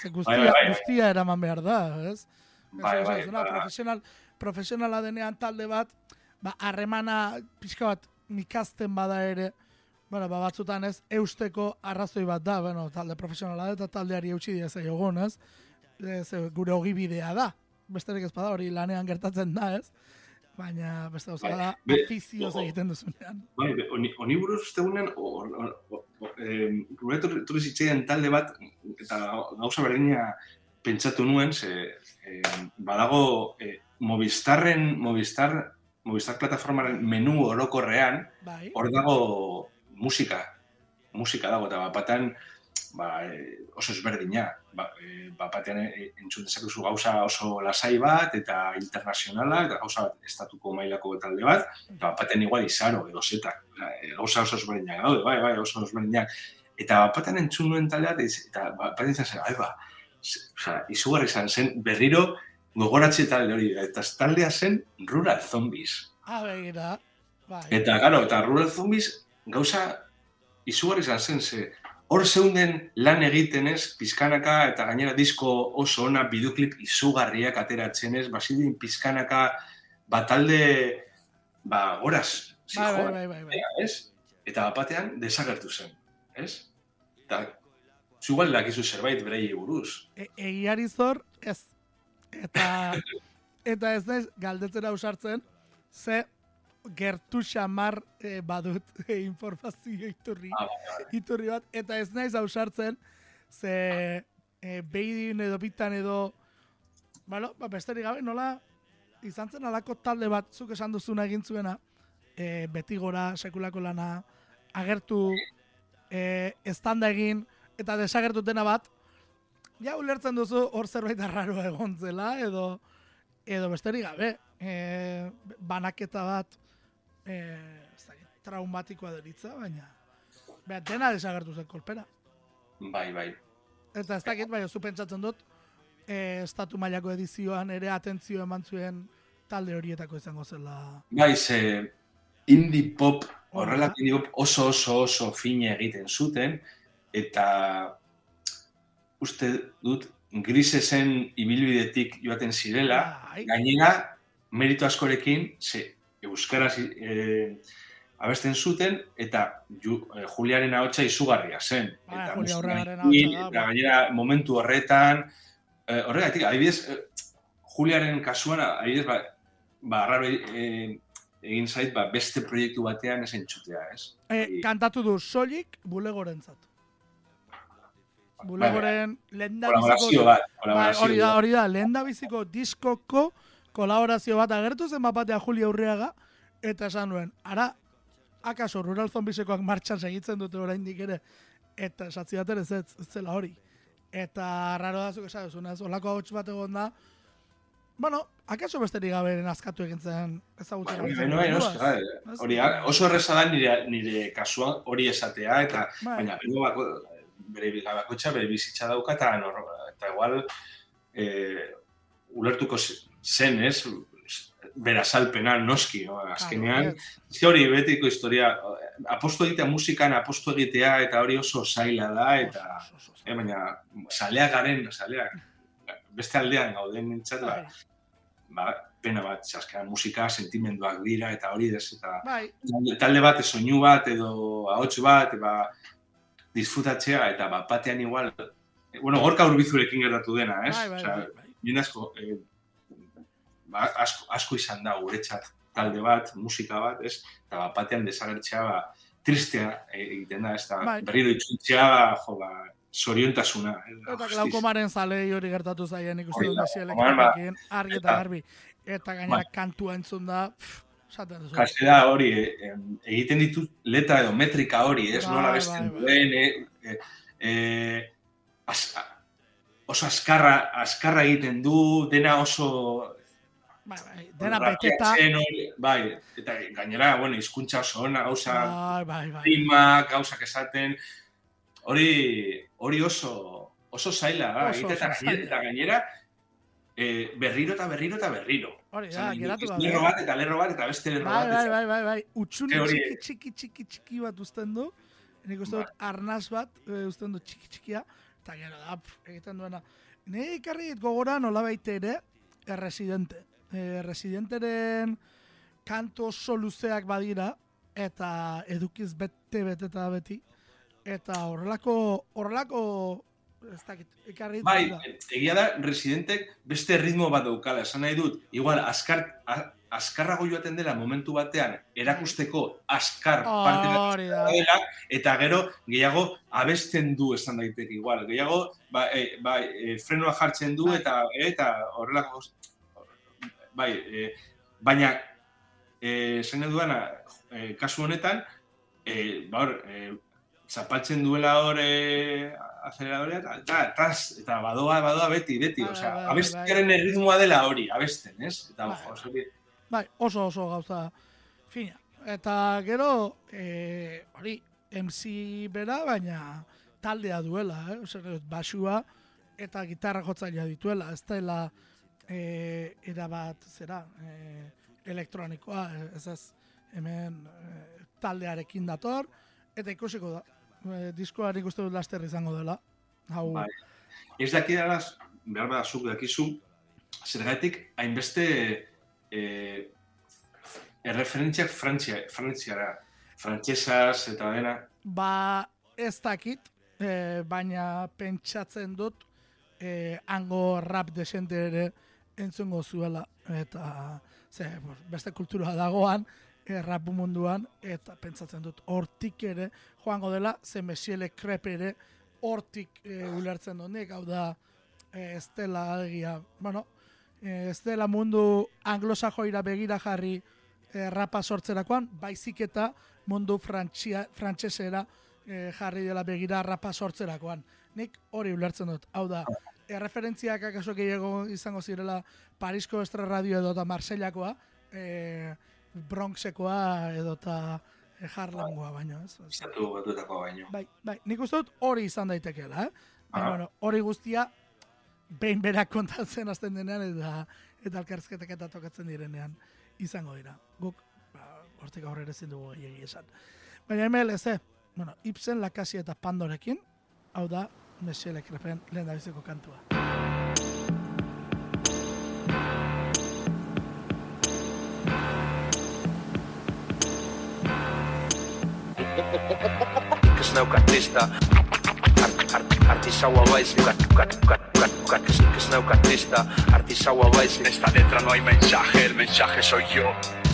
[SPEAKER 2] Ze guztia,
[SPEAKER 3] Bai, bai, bai.
[SPEAKER 2] guztia eraman behar da, ez?
[SPEAKER 3] Bai,
[SPEAKER 2] Ez, ez,
[SPEAKER 3] bai,
[SPEAKER 2] ez, una
[SPEAKER 3] ba.
[SPEAKER 2] profesional, profesionala denean talde bat, ba, harremana pixka bat mikazten bada ere, bueno, ba, batzutan ez, eusteko arrazoi bat da, bueno, talde profesionala eta taldeari eutxi dira zaiogun, ez? Ez, gure ogibidea da. Besterik ez bada hori lanean gertatzen da, ez? Baina, beste gauza
[SPEAKER 3] Bai,
[SPEAKER 2] da,
[SPEAKER 3] be-
[SPEAKER 2] afizioz
[SPEAKER 3] o-
[SPEAKER 2] egiten duzunean.
[SPEAKER 3] Bai, honi, honi buruz uste em, gure etorri zitzaidan talde bat, eta gauza berdina pentsatu nuen, ze em, badago e, Movistarren, Movistar, Movistar plataformaren menu orokorrean,
[SPEAKER 2] Bai,
[SPEAKER 3] hor dago musika, musika dago, eta bapatan ba, e, oso ezberdina. Ba, e, bapatean e, entzun dezakezu gauza oso lasai bat, eta internazionala, eta gauza bat estatuko mailako talde bat, eta bapatean igual izaro, edo zetak. E, Gauza oso ezberdinak daude, bai, bai, oso ezberdinak. Eta bapatean entzun nuen talde bat, ez- eta bapatean izan zen, ai, ba, osea, izugarri izan zen, berriro gogoratze talde hori, eta taldea zen Rural Zombies.
[SPEAKER 2] ah, begira, bai.
[SPEAKER 3] Eta, claro, eta Rural Zombies gauza izugarri izan zen, ze hor zeunden lan egiten ez, pizkanaka eta gainera disko oso ona bideoklip izugarriak ateratzen ez, bazidin pizkanaka batalde, ba,
[SPEAKER 2] bai,
[SPEAKER 3] zijoan,
[SPEAKER 2] bai, bai, bai.
[SPEAKER 3] ez? Eta bapatean desagertu zen, ez? Eta, zu igual dakizu zerbait berei buruz.
[SPEAKER 2] E, egiari zor, ez. Eta, [LAUGHS] eta ez naiz galdetzera ausartzen, ze gertu xamar eh, badut [LAUGHS] eh, informazio iturri,
[SPEAKER 3] Ah, bai,
[SPEAKER 2] iturri bat, eta ez naiz ausartzen, ze eh, behin edo bitan edo, bueno, ba, besterik gabe, nola, izan zen alako talde bat, zuk esan duzuna egin zuena, eh, beti gora, sekulako lana, agertu, eh, estanda egin, eta desagertu dena bat, ja ulertzen duzu hor zerbait arraro egon zela, edo, edo besterik gabe, e, banaketa bat, e, traumatikoa deritza, baina, beha, dena desagertu zen kolpera.
[SPEAKER 3] Bai, bai.
[SPEAKER 2] Eta ez dakit, bai, zu pentsatzen dut, e, estatu mailako edizioan ere atentzio eman zuen talde horietako izango zela.
[SPEAKER 3] Bai, ze indie pop,
[SPEAKER 2] da.
[SPEAKER 3] indie pop oso oso oso fine egiten zuten, eta uste dut grisesen ibilbidetik joaten zirela, gainera merito askorekin, ze euskaraz eh, abesten zuten, eta ju, eh, Juliaren ahotsa izugarria zen.
[SPEAKER 2] Bai,
[SPEAKER 3] eta
[SPEAKER 2] Julia
[SPEAKER 3] musikarekin,
[SPEAKER 2] ahotsa
[SPEAKER 3] eta gainera momentu horretan, eh, horregatik, adibidez, eh, Juliaren kasuan, adibidez, ba, ba raro eh, egin zait, ba, beste proiektu batean ez entzutea, ez?
[SPEAKER 2] E,
[SPEAKER 3] Hori-
[SPEAKER 2] kantatu du soilik bulegorentzat. Bulegoren lehen da
[SPEAKER 3] Kolaborazio
[SPEAKER 2] biziko...
[SPEAKER 3] bat,
[SPEAKER 2] Bai, hori da, hori da, lehen da biziko diskoko kolaborazio bat agertu zen bapatea Julia Urriaga, eta esan nuen, ara, akaso Rural Zombisekoak martxan segitzen dute oraindik ere, eta esatzi bat ere ez, zela hori. Eta raro da zuk esan duzunez, olako hauts bat egon da, bueno, akaso besterik gabe nazkatu egin zen ezagutzen.
[SPEAKER 3] Noski, bai.
[SPEAKER 2] Ez?
[SPEAKER 3] Hori, oso erreza da nire, nire kasuan hori esatea, eta
[SPEAKER 2] Bai.
[SPEAKER 3] baina bero bako, bere bakoitza bere bizitza dauka, eta, nor, eta igual e, ulertuko zen, ez? Bera salpena, noski, no? azkenean. Ez hori betiko historia, apostu egitea musikan, apostu egitea, eta hori oso zaila da, eta,
[SPEAKER 2] Oso, oso, oso.
[SPEAKER 3] eh, baina, zaleak garen, zaleak, beste aldean gauden nintzat, ba, ba, pena bat, azkenean musika sentimenduak dira, eta hori ez, eta
[SPEAKER 2] bai,
[SPEAKER 3] talde- bat, soinu bat, edo ahots bat, ba, disfrutatzea, eta bat batean igual, eh, bueno, gorka urbizurekin gertatu dena, ez?
[SPEAKER 2] bai, bai, bai, bai.
[SPEAKER 3] Asko, eh, ba, asko, asko izan da guretzat talde bat, musika bat, ez? Eta bat batean desagertzea, ba, tristea egiten da, ez da,
[SPEAKER 2] Bai.
[SPEAKER 3] berriro itzultzea, jo, ba, soriontasuna. da,
[SPEAKER 2] Eta glaukomaren zalei hori gertatu zaien ikusten dut
[SPEAKER 3] glaukoman, ba,
[SPEAKER 2] argi eta garbi. Eta gainera
[SPEAKER 3] Bai.
[SPEAKER 2] kantua entzun da, esaten duzu.
[SPEAKER 3] Kasi da hori, eh, egiten ditu letra edo metrika hori, ez
[SPEAKER 2] Bai,
[SPEAKER 3] nola
[SPEAKER 2] bai,
[SPEAKER 3] besten
[SPEAKER 2] bai.
[SPEAKER 3] duen, eh, eh, eh, az- oso askarra, askarra egiten du, dena oso
[SPEAKER 2] Bai, bai, dena beteta.
[SPEAKER 3] bai, eta gainera, bueno, hizkuntza oso ona, gauza,
[SPEAKER 2] Bai, bai, bai.
[SPEAKER 3] esaten, hori, hori oso, oso zaila da,
[SPEAKER 2] Oso,
[SPEAKER 3] eta
[SPEAKER 2] oso
[SPEAKER 3] gainera, eta gainera, eh, berriro eta berriro eta berriro.
[SPEAKER 2] Hori da, geratu gabe.
[SPEAKER 3] lerro bat eta lerro bat eta beste lerro
[SPEAKER 2] Bai,
[SPEAKER 3] bat.
[SPEAKER 2] bai,
[SPEAKER 3] eta-
[SPEAKER 2] bai, bai, bai. Utxune txiki, txiki, txiki, txiki bat uzten du. Nik uste dut arnaz bat e, uzten du txiki, txikia. Eta gero da, pff, egiten duena. Nei ikarri gogora nola baite ere, erresidente. E, residenteren kanto oso luzeak badira, eta edukiz bete, bete eta beti. Eta horrelako, horrelako, ez dakit, ikarri dit
[SPEAKER 3] Bai,
[SPEAKER 2] badira.
[SPEAKER 3] egia da, residentek beste ritmo bat daukala, esan nahi dut, igual, askar, askarrago joaten dela momentu batean, erakusteko askar parte bat dela, eta gero gehiago abesten du esan daiteke igual. Gehiago, ba, e, ba, e, frenoa jartzen du,
[SPEAKER 2] Bai.
[SPEAKER 3] eta eta horrelako, bai, e, baina, e, esan duana, e, kasu honetan, e, ba hor, e, zapaltzen duela hor e, aceleradorea, eta, eta, eta, badoa, badoa beti, beti,
[SPEAKER 2] Bai,
[SPEAKER 3] osea,
[SPEAKER 2] bai, bai,
[SPEAKER 3] abestiaren erritmoa dela hori, abesten, ez? Eta,
[SPEAKER 2] Bai,
[SPEAKER 3] ojo, hori,
[SPEAKER 2] Bai, oso oso gauza fina. Eta gero, e, hori, MC bera, baina taldea duela, eh? Zer, basua eta gitarra jotzailea dituela, ez dela e, erabat, zera, e, elektronikoa, eh, ez ez, hemen e, taldearekin dator, eta ikusiko da, e, diskoa nik uste dut laster izango dela. Hau,
[SPEAKER 3] Bai. Ez dakidala, behar bada zuk dakizu, zergatik hainbeste eh, erreferentziak Frantzia, Frantziara, frantsesaz eta dena.
[SPEAKER 2] Ba, ez dakit, e, baina pentsatzen dut e, hango rap desente ere entzungo zuela eta ze, beste kultura dagoan rap munduan eta pentsatzen dut hortik ere joango dela ze mesiele krep ere hortik e, ulertzen dut. Nik hau da e, ez dela egia bueno e, ez dela mundu anglosajoira begira jarri e, rapa sortzerakoan baizik eta mundu frantsia, frantsesera e, jarri dela begira rapa sortzerakoan. Nik hori ulertzen dut. Hau da erreferentziak akaso gehiago izango zirela Parisko Estra Radio edo eta Marseillakoa, e, Bronxekoa edo eta e, Harlemgoa baino, ez?
[SPEAKER 3] Estatu batuetako baino.
[SPEAKER 2] Bai, bai, nik uste dut hori izan daitekeela, eh? Baina, bueno, hori guztia behin berak kontatzen hasten denean eta eta elkarrizketak eta tokatzen direnean izango dira. Guk, ba, hortik aurrera ezin dugu gehiagi esan. Baina MLS, bueno, Ibsen, Lakasi eta Pandorekin, hau da, Monsieur Lecrepen lehen da biziko kantua.
[SPEAKER 6] Que snauka artista. Art- art- Artisaua baizik. Kat- kat- kat- kat- kat- Que que snauka artista. Artisaua baizik.
[SPEAKER 7] Esta letra no hay mensaje, el mensaje soy yo.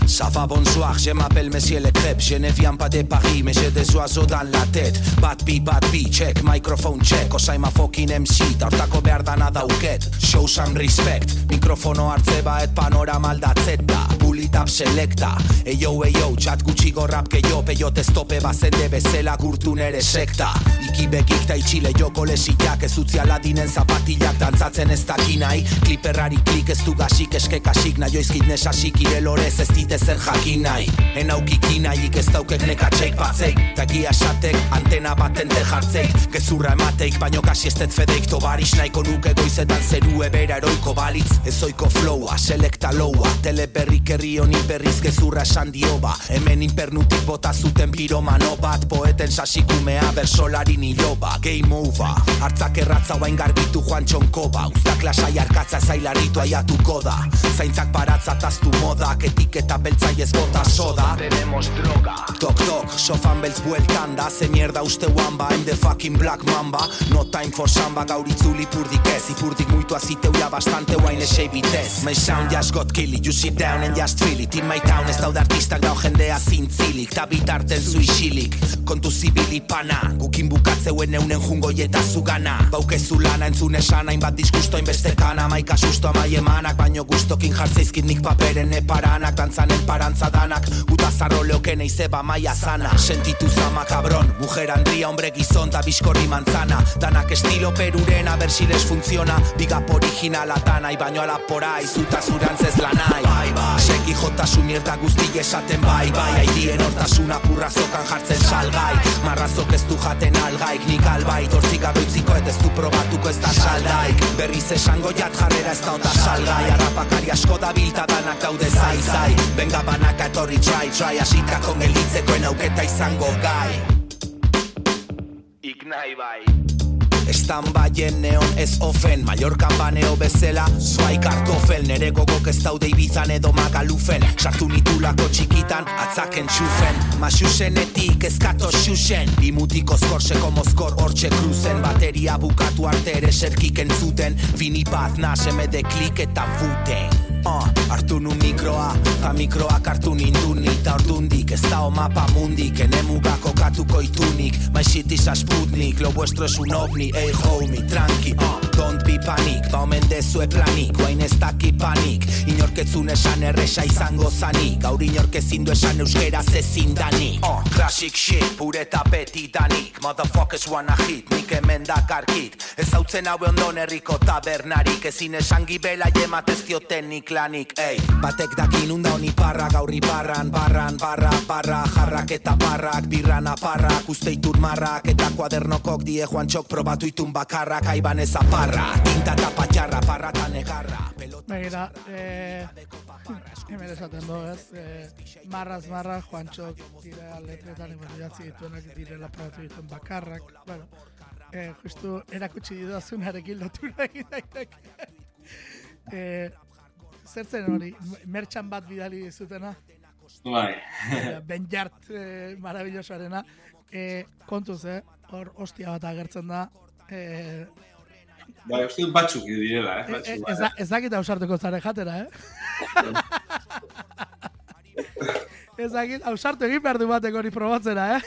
[SPEAKER 8] Ça va bonsoir, je m'appelle Monsieur Le Crêpe. Je ne viens pas de Paris, mais j'ai des oiseaux dans la tête. Bad beat, bad beat, check, microphone check. Osaim a fucking MC, ta hortako behar dana dauket Show some respect, mikrofono hartze baet panorama aldatzeta Pull it up selecta, eyo eyo, txat gutxi gorrap gehiago Peiot ez tope bazende bezela gurtu nere sekta. Iki begik ta itxile joko lesiak Ez utzi aladinen zapatilak dantzatzen ez dakinai Kliperrari klik ez du gasik eskekasik Naioizkit nesasik irelorez ez dite zer jakin nahi. Enaukiki nahiik ez daukek nekatxeik batzeik Ta gia esatek antena batente jartzeik Gezurra emateik baino kasi ez dut fedeik Tobaris nahiko nuke goizetan zeru ebera eroiko balitz. Ezoiko flowa, selekta loua Teleberrik herri honi berriz gezurra esan dio ba Hemen inpernutik bota zuten piromano bat Poeten sasikumea bersolari niloba. Game over, hartzak erratza bain garbitu joan txonkoba. Uztak lasai arkatza zailaritu aiatuko da. Zaintzak baratza taztu modak. Etiketa beltzai ez bota soda. Tenemos droga. Tok tok, sofan beltz bueltan da Ze mierda uste wamba, I'm the fucking black mamba. No time for samba, gaur itzuli ipurdik ez. Ipurdik muitu aziteu ja bastante guain esei bitez My sound just got killy, you sit down and just feel it. In my town ez daude artistak dau jendea zintzilik. Ta bitarten zu isilik, kontu zibili pana. Gukin bukatzeuen eunen jungo eta zugana. Baukezu lana entzun esan hainbat disgusto hainbeste kana. Maika susto amai emanak, baino gustokin jartzeizkit nik paperen eparanak. Dantzanen parantza danak, guta zarro leoken eizeba maia zana Sentitu zama cabron, mujer andria, hombre gizon ta biskorri manzana. Danak estilo peruren, a ver si les funciona. Bigap originala tanai, baino ala porai, zuta zurantzez lanai Bai, bai, seki jotasun mierda guzti esaten bai, bai. Aidien hortasuna purrazokan jartzen salgai. Marrazok ez du jaten algaik, nik albait. Hortzik gabe utziko eta ez du probatuko ez da saldaik. Berriz esango jat jarrera ez da ota salgai. Arrapakari asko da bilta danak daude zai zai Benga banaka etorri try try. Asitako gelitzekoen auketa izango gai
[SPEAKER 6] Ignai bai
[SPEAKER 8] Estan baien neon ez ofen. Mallorcan baneo bezela Zuai kartofel Nere gogok ez daude ibizan edo magalufen. Sartu nitulako txikitan Atzaken txufen Masusenetik ezkato xuxen. Bimutiko skorseko mozkor hortxe kruzen. Bateria bukatu arte ere serkik entzuten. Vinipaz naseme de klik eta futen Uh, hartu nu mikroa, ta mikroak hartu ninduni Ta ordundik ez da mapa mundik Ene mugako katuko itunik. My shit is a sputnik, lo vuestro es un ovni Ey homie, tranqui, uh, don't be panic Ba omen dezue planik, guain ez daki panik. Inorketzun esan erresa izango zanik Gaur inork ezin du esan euskeraz ezin danik. Uh, Classic shit, pure tapeti danik. Motherfuckers wanna hit, nik hemen dakarkit Ez hautzen haue ondon herriko tabernarik Ezin esan gibela jematez diotenik lanik Ey, batek dakin unda honi parra gaur iparran Barran, barra, barra, jarrak eta barrak Birran aparrak, uste itun marrak Eta kuadernokok die joan txok probatu itun bakarrak Aiban ez aparra, tinta eta patxarra, parra eta negarra Pelota
[SPEAKER 2] Begira, eh, hemen esaten du, ez? Eh, marraz marra, Juantxok dire letretan idatzi dituenak direla probatu dituen bakarrak. Bueno, eh, justu erakutsi didazunarekin lotura egin daiteke. [LAUGHS] eh, zertzen hori, mertxan bat bidali dizutena?
[SPEAKER 3] Bai.
[SPEAKER 2] Eh, Ben Jart eh, maravillosoarena. Eh, kontuz, eh? Hor, ostia bat agertzen da. Eh,
[SPEAKER 3] Bai, uste dut batzuk direla, eh? Batzuk, bai.
[SPEAKER 2] ez, da, ez dakit ausartuko zare jatera, eh? [LAUGHS] ez dakit, ausartu egin behar du batek hori probatzera, eh?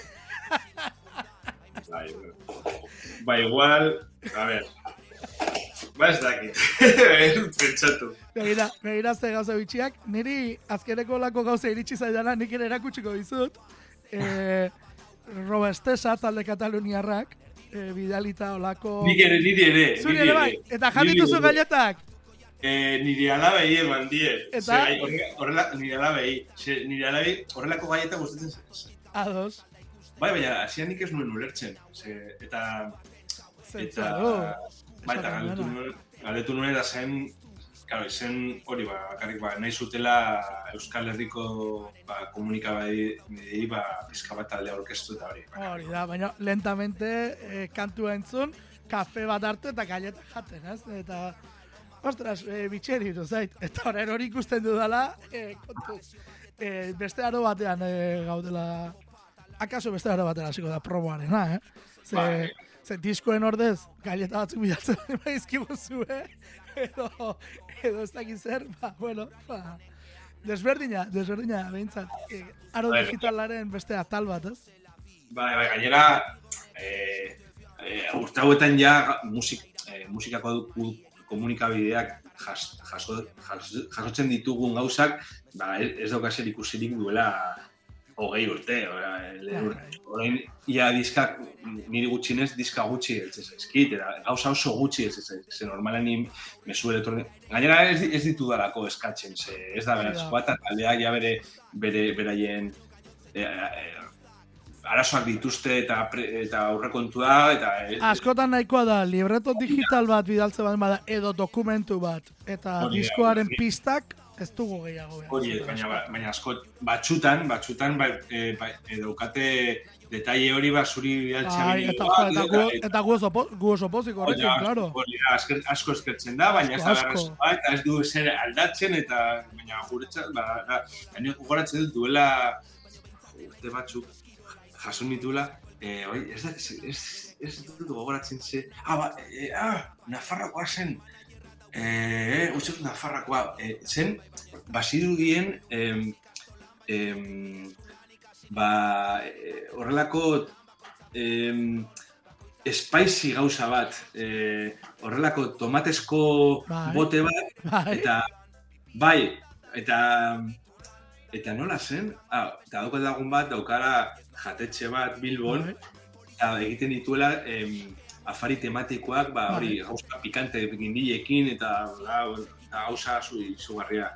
[SPEAKER 3] Bai, ba, igual, a ver, ba ez dakit, [LAUGHS] pentsatu.
[SPEAKER 2] Begira, begira ze gauza bitxiak, niri azkeneko lako gauza iritsi zaidana, nik ere erakutsiko dizut. E, Robestesa talde kataluniarrak, e, bidalita olako...
[SPEAKER 3] Nik ere, niri ere,
[SPEAKER 2] Zuri ere bai, eta
[SPEAKER 3] Niri
[SPEAKER 2] jatituzu
[SPEAKER 3] ere.
[SPEAKER 2] gailetak.
[SPEAKER 3] Eh, nire alabei eman die.
[SPEAKER 2] Eta?
[SPEAKER 3] Gai, horrela, nire alabei, ze, nire alabei horrelako gaieta gustatzen zen.
[SPEAKER 2] Ados.
[SPEAKER 3] Bai, baina, hasian nik ez nuen ulertzen. Ze, eta,
[SPEAKER 2] Zentzu,
[SPEAKER 3] eta, bai, eta
[SPEAKER 2] dena.
[SPEAKER 3] nuen, galdetu nuen eta zen, claro, izen hori ba, bakarrik ba, nahi zutela Euskal Herriko ba, komunikabidei ba, pizka bat talde orkestu eta hori.
[SPEAKER 2] Hori da, baina lentamente eh, kantua entzun, kafe bat hartu eta gailetak jaten, ez? Eta, ostras, e, bitxeri zait. Eta horren hori ikusten dudala, e, kontuz, e, beste aro batean e, gaudela, akaso beste aro batean hasiko da promoarena, eh? Ze,
[SPEAKER 3] Bai.
[SPEAKER 2] ze diskoen ordez, gaileta batzuk bilatzen [LAUGHS] baizkigu zue, edo, edo ez dakit zer, ba, bueno, ba, desberdina, desberdina, behintzat. E, aro
[SPEAKER 3] Bai,
[SPEAKER 2] digitalaren beste atal bat, ez?
[SPEAKER 3] Bai, bai, gainera, eh, eh, urte hauetan ja musik, eh, musikako komunikabideak jas, jaso, jas, jasotzen ditugun gauzak, ba, ez, ez daukazer ikusirik duela hogei urte, lehen urte, orain, ia diskak, niri gutxinez, diska gutxi ez zaizkit, eta gauza oso gutxi ez zaizkit, ze normalan ni mesu elektronik, gainera ez, ez ditudalako eskatzen, ze ez da beraz, bat, taldeak ja bere, bere, beraien, e, e, arazoak dituzte eta pre, eta aurrekontua eta e,
[SPEAKER 2] Askotan nahikoa da, libreto digital bat bidaltze bat bada, edo dokumentu bat, eta diskoaren pistak ez dugu gehiago.
[SPEAKER 3] hori baina, ba- baina asko batzutan, batzutan bai, e, bai, e, daukate detaile hori ba zuri bidaltzea
[SPEAKER 2] Bai, eta, jo, eta, gu, eta gu, oso, po- gu oso pozik horrekin, claro.
[SPEAKER 3] hori asker- asko eskertzen da, baina ez da
[SPEAKER 2] Asko, asko.
[SPEAKER 3] beharrezkoa, eta ez du zer aldatzen, eta baina guretzat, ba, da, baina gogoratzen dut duela urte batzuk jaso nituela, eh, oi, ez da, ez, ez, ez dut gogoratzen ze, ah, ba, eh, ah, Nafarrokoa zen, eh, uste dut Nafarrokoa, eh, zen, bazirudien, em, em, ba, eh, horrelako em, spicy gauza bat, eh, horrelako tomatezko
[SPEAKER 2] Bai.
[SPEAKER 3] bote bat,
[SPEAKER 2] Bai.
[SPEAKER 3] eta bai, eta eta nola zen? Ah, eta daukat lagun bat, daukara jatetxe bat Bilbon,
[SPEAKER 2] Bai.
[SPEAKER 3] eta egiten dituela em, afari tematikoak, ba, hori, gauza pikante gindilekin, eta, eta gauza zu, izugarria.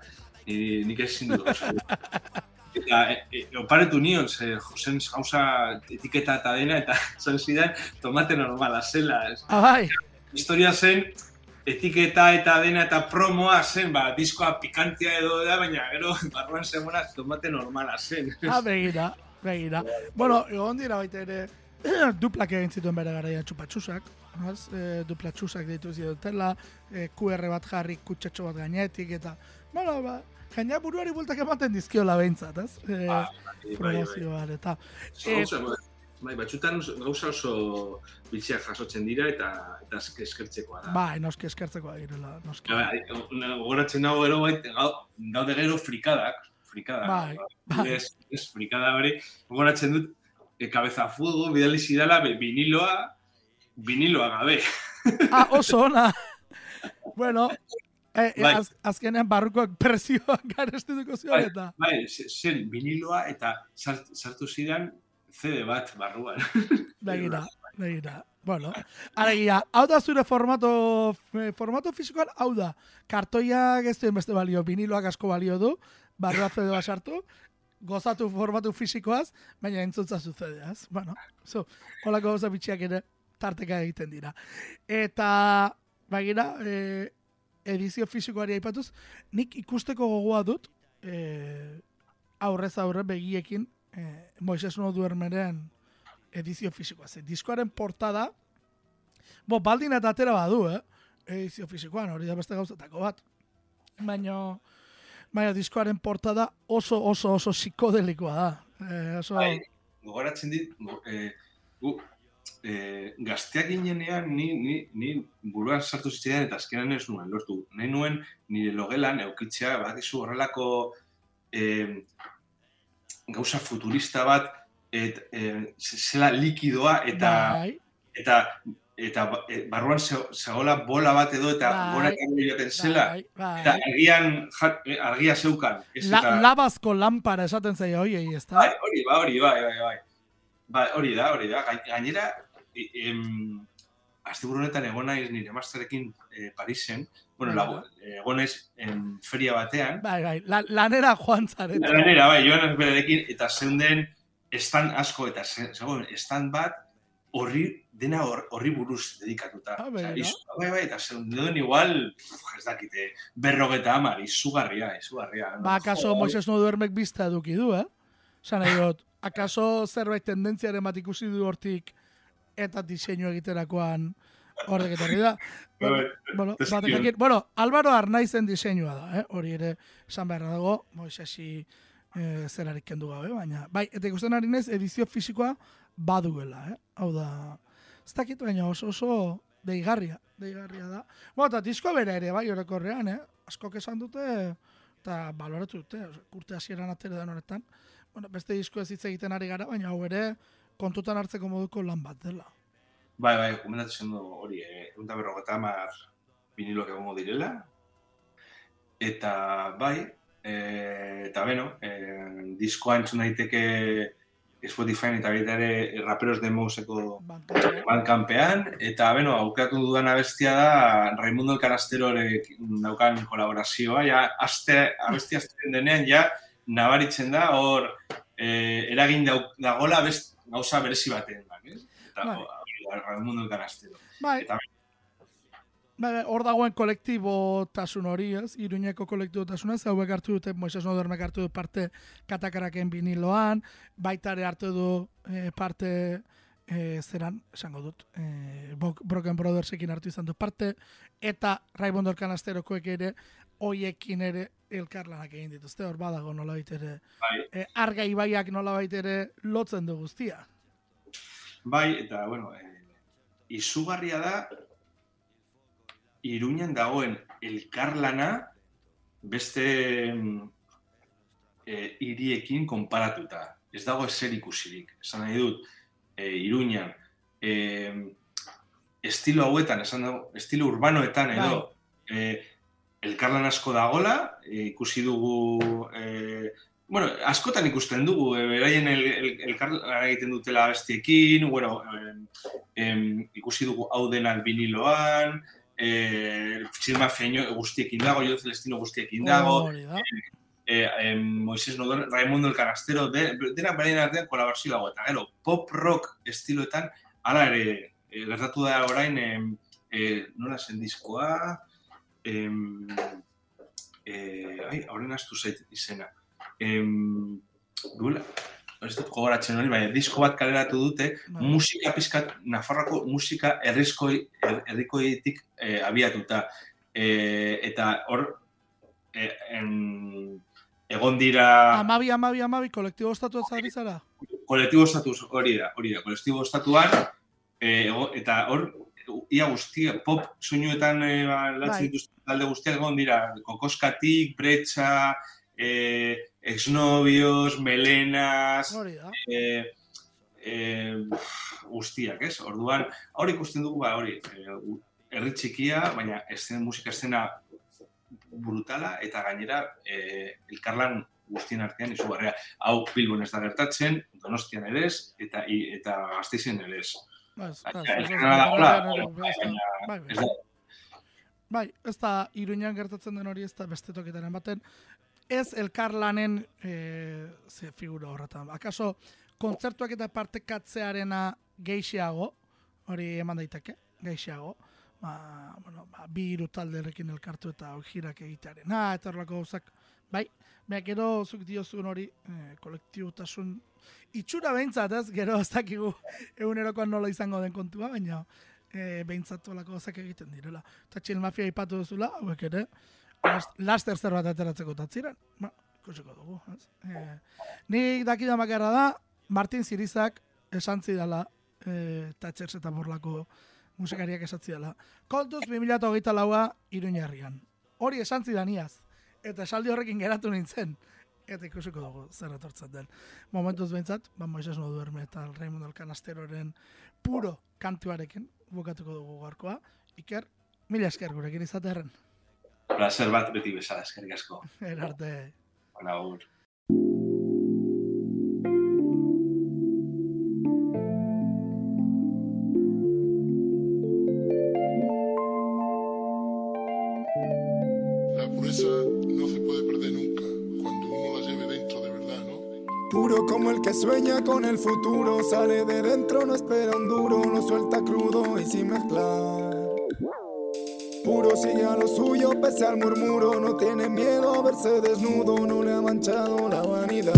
[SPEAKER 3] Ni, nik ezin dut gauza. [LAUGHS] Eta, e, e, oparetu nion, ze, josen gauza etiketa eta dena, eta [LAUGHS] zan zidan, tomate normala zela. Ez.
[SPEAKER 2] Ah, bai,
[SPEAKER 3] Historia zen, etiketa eta dena eta promoa zen, ba, diskoa pikantia edo da, baina gero [LAUGHS] barruan zegoena tomate normala zen.
[SPEAKER 2] ah, begira, begira. Bueno, egon dira baita ere, [CLEARS THROAT] duplak egin zituen bere garaia txupatxusak, az? E, duplatxusak ditu zidutela, e, QR bat jarri kutsatxo bat gainetik, eta, bueno, ba, jendea buruari bultak ematen dizkiola behintzat, ez? E,
[SPEAKER 3] Ba, bai, bai.
[SPEAKER 2] promozioan, eta,
[SPEAKER 3] Gauza, bai, batzutan oso- gauza oso bitxiak jasotzen dira eta eta esk- eskertzekoa da.
[SPEAKER 2] bai, noski eskertzeko direla, noski.
[SPEAKER 3] Ja, bai, gogoratzen dago gero bai, gau- daude gero frikadak, frikadak.
[SPEAKER 2] Bai,
[SPEAKER 3] ba,
[SPEAKER 2] bai.
[SPEAKER 3] Ez, ez frikada hori, gogoratzen dut, e, cabeza fuego, bidali zidala, viniloa, viniloa gabe.
[SPEAKER 2] Ah, oso ona. bueno, eh, eh,
[SPEAKER 3] Bai.
[SPEAKER 2] az, azkenean barrukoak prezioak garestituko zion
[SPEAKER 3] Bai,
[SPEAKER 2] eta.
[SPEAKER 3] bai, ze- zen viniloa eta sart- sartu zidan CD bat barruan.
[SPEAKER 2] Begira, [LAUGHS] begira. Bueno, alegia, hau da zure formato, eh, formato fisikoan, hau da, kartoiak ez duen beste balio, viniloak asko balio du, barrua CD bat sartu, gozatu formatu fisikoaz, baina entzuntza zuzedeaz. Bueno, so, holako gauza bitxiak ere tarteka egiten dira. Eta, bagira, e, edizio fisikoari aipatuz, nik ikusteko gogoa dut, e, aurrez aurre begiekin, e, Moises no duermeren edizio fisikoa. Ze, diskoaren portada, bo, baldin eta atera badu, eh? Edizio fisikoan, hori da beste gauzatako bat. Baina, Baina diskoaren portada oso oso oso psikodelikoa da. Eh, oso...
[SPEAKER 3] Bai, gogoratzen dit, eh, gu, eh, gazteak ginenean ni, ni, ni buruan sartu zitzaidan eta azkenan ez nuen lortu. Nahi nuen nire logelan eukitzea, badakizu horrelako eh, gauza futurista bat, et, eh, zela likidoa eta
[SPEAKER 2] bai,
[SPEAKER 3] eta eta ba- eh, barruan ze- zegoela bola bat edo eta
[SPEAKER 2] Bai.
[SPEAKER 3] gora joaten zela.
[SPEAKER 2] bai, bai.
[SPEAKER 3] Eta argian, argia zeukan. Ez
[SPEAKER 2] La,
[SPEAKER 3] eta,
[SPEAKER 2] labazko lampara esaten zaio hoiei, ez da?
[SPEAKER 3] Bai, hori, ba, hori, bai, bai, bai. Bai, hori da, hori da. Gai- Gainera, e- em, asteburu honetan egon naiz nire masterekin eh, Parisen, bueno, lagu, egon naiz em, feria batean,
[SPEAKER 2] Bai, bai, la, lanera joan zarete.
[SPEAKER 3] lanera, bai, joan naiz berarekin, eta zeunden stand asko, eta ze- zegoen stand bat, horri, dena hor- horri buruz dedikatuta.
[SPEAKER 2] Ah,
[SPEAKER 3] bai, bai, eta zeunden igual, uf, ez dakite, berrogeta amar, izugarria, izugarria.
[SPEAKER 2] Ba, akaso
[SPEAKER 3] Jo,
[SPEAKER 2] Moises no duermek bizta eduki du, eh? Zan nahi dut, akaso zerbait tendentziaren bat ikusi du hortik eta diseinu egiterakoan horrek etorri da. [LAUGHS]
[SPEAKER 3] Bai,
[SPEAKER 2] bueno,
[SPEAKER 3] Teskion.
[SPEAKER 2] batekin, bueno, Álvaro Arnaizen diseinua da, eh? hori ere esan beharra dago, Moisesi eh, zerarik kendu gabe, baina, bai, eta ikusten ari naiz edizio fisikoa baduela, eh? hau da, ez dakit, baina oso oso deigarria, deigarria da. Bueno, eta diskoa bere ere, bai, orokorrean, eh? askok esan dute, eta baloratu dute, urte hasieran atera den honetan. Bueno, beste disko ez hitz egiten ari gara, baina hau ere kontutan hartzeko moduko lan bat dela.
[SPEAKER 3] Bai, bai, komentatzen du hori, eh, egun da berrogeta hamar viniloak egongo direla. Eta bai, eh, eta beno, eh, diskoa entzun daiteke Spotify eta baita ere Raperos de Mouseko
[SPEAKER 2] Banka-
[SPEAKER 3] Bandcampean, eta beno, aukeratu dudan abestia da Raimundo el Canasterorek daukan kolaborazioa, ja, aste, abestia azten denean, ja, nabaritzen da, hor, eh, eragin dagola best, gauza berezi baten, ez? Eta
[SPEAKER 2] Bai.
[SPEAKER 3] hori da, Raimundo el Canastero.
[SPEAKER 2] Bai,
[SPEAKER 3] Eta
[SPEAKER 2] bai, bai, hor dagoen kolektibotasun hori, ez? Iruñeko kolektibotasuna, ez hauek hartu dute, Moises Nodermek hartu du parte katakaraken viniloan, baita ere hartu du eh, parte eh, zeran, esango dut, Bo- Broken Brothersekin hartu izan du parte, eta Raimundo Canasterokoek ere, hoiekin ere elkarlanak egin dituzte, hor badago nolabait ere,
[SPEAKER 3] Bai.
[SPEAKER 2] eh, arga ibaiak nolabait ere lotzen du guztia.
[SPEAKER 3] Bai, eta, bueno, eh, izugarria da, Iruñan dagoen elkarlana beste mm, eh, hiriekin konparatuta. Ez dago ezer ikusirik. Esan nahi dut, eh, Iruñan, eh, estilo hauetan, esan dago, estilo urbanoetan edo, eh, elkarlan asko dagola, eh, ikusi dugu eh, Bueno, askotan ikusten dugu, e, beraien el, el, elkarlana egiten dutela bestiekin, bueno, em, em, ikusi dugu hau denak viniloan, e, Txilma Feño guztiekin dago, Jo Celestino guztiekin dago,
[SPEAKER 2] Hori da.
[SPEAKER 3] e, em, Moises Nodon, Raimundo el Canastero, de, denak beraien artean kolaborazio dago, eta gero, pop rock estiloetan, hala ere, e, gertatu da orain, em, e, nola zen diskoa, em, e, ai, horren astu zait izena. Em, duela, ez dut gogoratzen hori, baina disko bat kaleratu dute,
[SPEAKER 2] Bai.
[SPEAKER 3] musika pizkat, Nafarroako musika herrizkoi, her- herrikoitik eh, abiatuta. Eh, eta hor, eh, em, egon dira
[SPEAKER 2] Amabi, amabi, amabi, kolektibo ostatu ez zara?
[SPEAKER 3] kolektibo estatus hori da, hori da, kolektibo estatuan, eh, eta hor, ia guztia, pop soinuetan eh, ba,
[SPEAKER 2] Bai.
[SPEAKER 3] lantzen dituzten talde guztiak egon dira, kokoskatik, bretxa, eh, exnovios, melenas, eh, eh, guztiak, ez? Orduan, hori ikusten dugu, ba, hori, eh, herri txikia, baina esen, musika estena brutala, eta gainera, eh, elkarlan guztien artean izugarria. Hau Bilbon ez da gertatzen, Donostian ere ez, eta, i- eta Gasteizen ere ez.
[SPEAKER 2] Ba, bai,
[SPEAKER 3] ez da,
[SPEAKER 2] Bai, ez da Iruñan gertatzen den hori ez da beste toketaren baten. Ez elkarlanen e, ze figura horretan. Akaso kontzertuak eta partekatzearena geixiago, hori eman daiteke, geixiago. Ba, bueno, ba, bi hiru talderekin elkartu eta girak egitearen. Ha, eta horrelako gauzak. Bai, baina gero zuk diozun hori e, kolektibotasun itxura behintzat, ez? Gero ez dakigu egunerokoan nola izango den kontua, baina e, behintzat olako gauzak egiten direla. Eta txil mafia ipatu duzula, hauek ere, last- laster zerbait ateratzeko tatziren, ba, ikusiko dugu. Ez? E, nik dakidan bakarra da, Martin Zirizak esan zidala, e, Tatxers eta Borlako musikariak esatzi dela. Kontuz 2008 laua Iruñarrian. Hori esan zidan iaz. Eta esaldi horrekin geratu nintzen. Eta ikusiko dugu zer etortzen den. Momentuz behintzat, ba Moises no duerme eta Raimundo Alcanasteroren puro kantuarekin bukatuko dugu gaurkoa. Iker, mila esker gurekin izatearen.
[SPEAKER 3] Placer bat beti bezala, eskerrik asko. [LAUGHS]
[SPEAKER 2] Erarte.
[SPEAKER 3] Agur.
[SPEAKER 9] La pureza no se puede perder nunca cuando uno la lleve dentro de verdad, ¿no?
[SPEAKER 10] Puro como el que sueña con el futuro, sale de dentro, no espera un duro, lo suelta crudo y sin mezclar. Puro sigue a lo suyo pese al murmuro, no tiene miedo a verse desnudo, no le ha manchado la vanidad.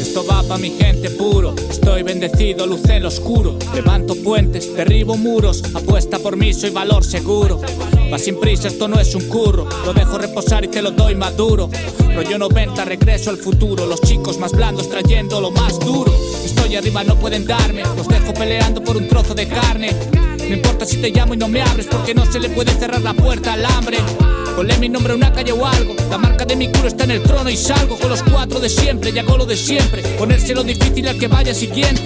[SPEAKER 11] Esto va pa' mi gente puro, estoy bendecido, luz en lo oscuro. Levanto puentes, derribo muros, apuesta por mí, soy valor seguro. Va sin prisa, esto no es un curro, lo dejo reposar y te lo doy maduro. Rollo 90, regreso al futuro, los chicos más blandos trayendo lo más duro. Estoy arriba, no pueden darme, los dejo peleando por un trozo de carne. No importa si te llamo y no me abres, porque no se le puede cerrar la puerta al hambre. Ponle mi nombre a una calle o algo. La marca de mi culo está en el trono y salgo con los cuatro de siempre. Y hago lo de siempre. Ponérselo difícil al que vaya siguiente.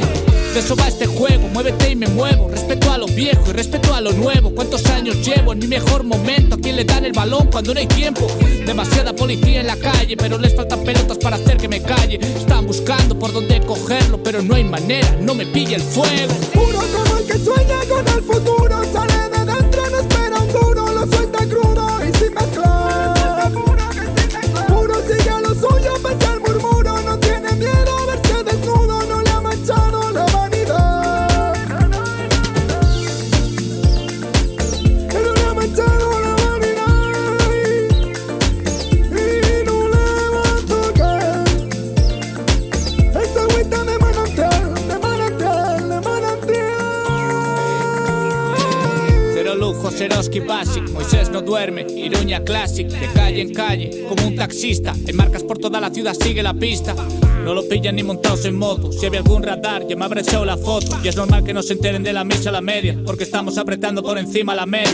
[SPEAKER 11] De eso va este juego. Muévete y me muevo. Respeto a lo viejo y respeto a lo nuevo. ¿Cuántos años llevo en mi mejor momento? ¿A quién le dan el balón cuando no hay tiempo? Demasiada policía en la calle, pero les faltan pelotas para hacer que me calle. Están buscando por dónde cogerlo, pero no hay manera. No me pilla el fuego.
[SPEAKER 10] Puro que sueña con el futuro,
[SPEAKER 11] Basic, Moisés no duerme, Iruña Classic, de calle en calle, como un taxista, en marcas por toda la ciudad sigue la pista. No lo pillan ni montados en moto, si había algún radar ya me habrá echado la foto. Y es normal que no se enteren de la misa a la media, porque estamos apretando por encima la media.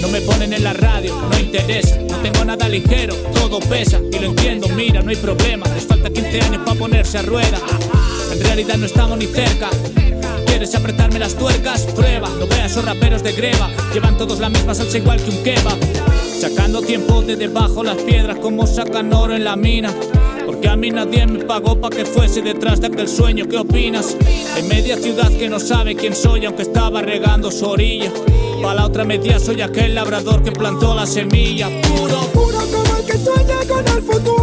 [SPEAKER 11] No me ponen en la radio, no interesa, no tengo nada ligero, todo pesa, y lo entiendo, mira, no hay problema, les falta 15 años para ponerse a rueda. En realidad no estamos ni cerca, ¿Quieres apretarme las tuercas? Prueba, no veas esos raperos de greba Llevan todos la misma salsa igual que un kebab. Sacando tiempo de debajo las piedras como sacan oro en la mina. Porque a mí nadie me pagó pa' que fuese detrás de aquel sueño ¿Qué opinas? En media ciudad que no sabe quién soy aunque estaba regando su orilla. Pa' la otra media soy aquel labrador que plantó la semilla. Puro,
[SPEAKER 10] Puro como el que sueña con el futuro,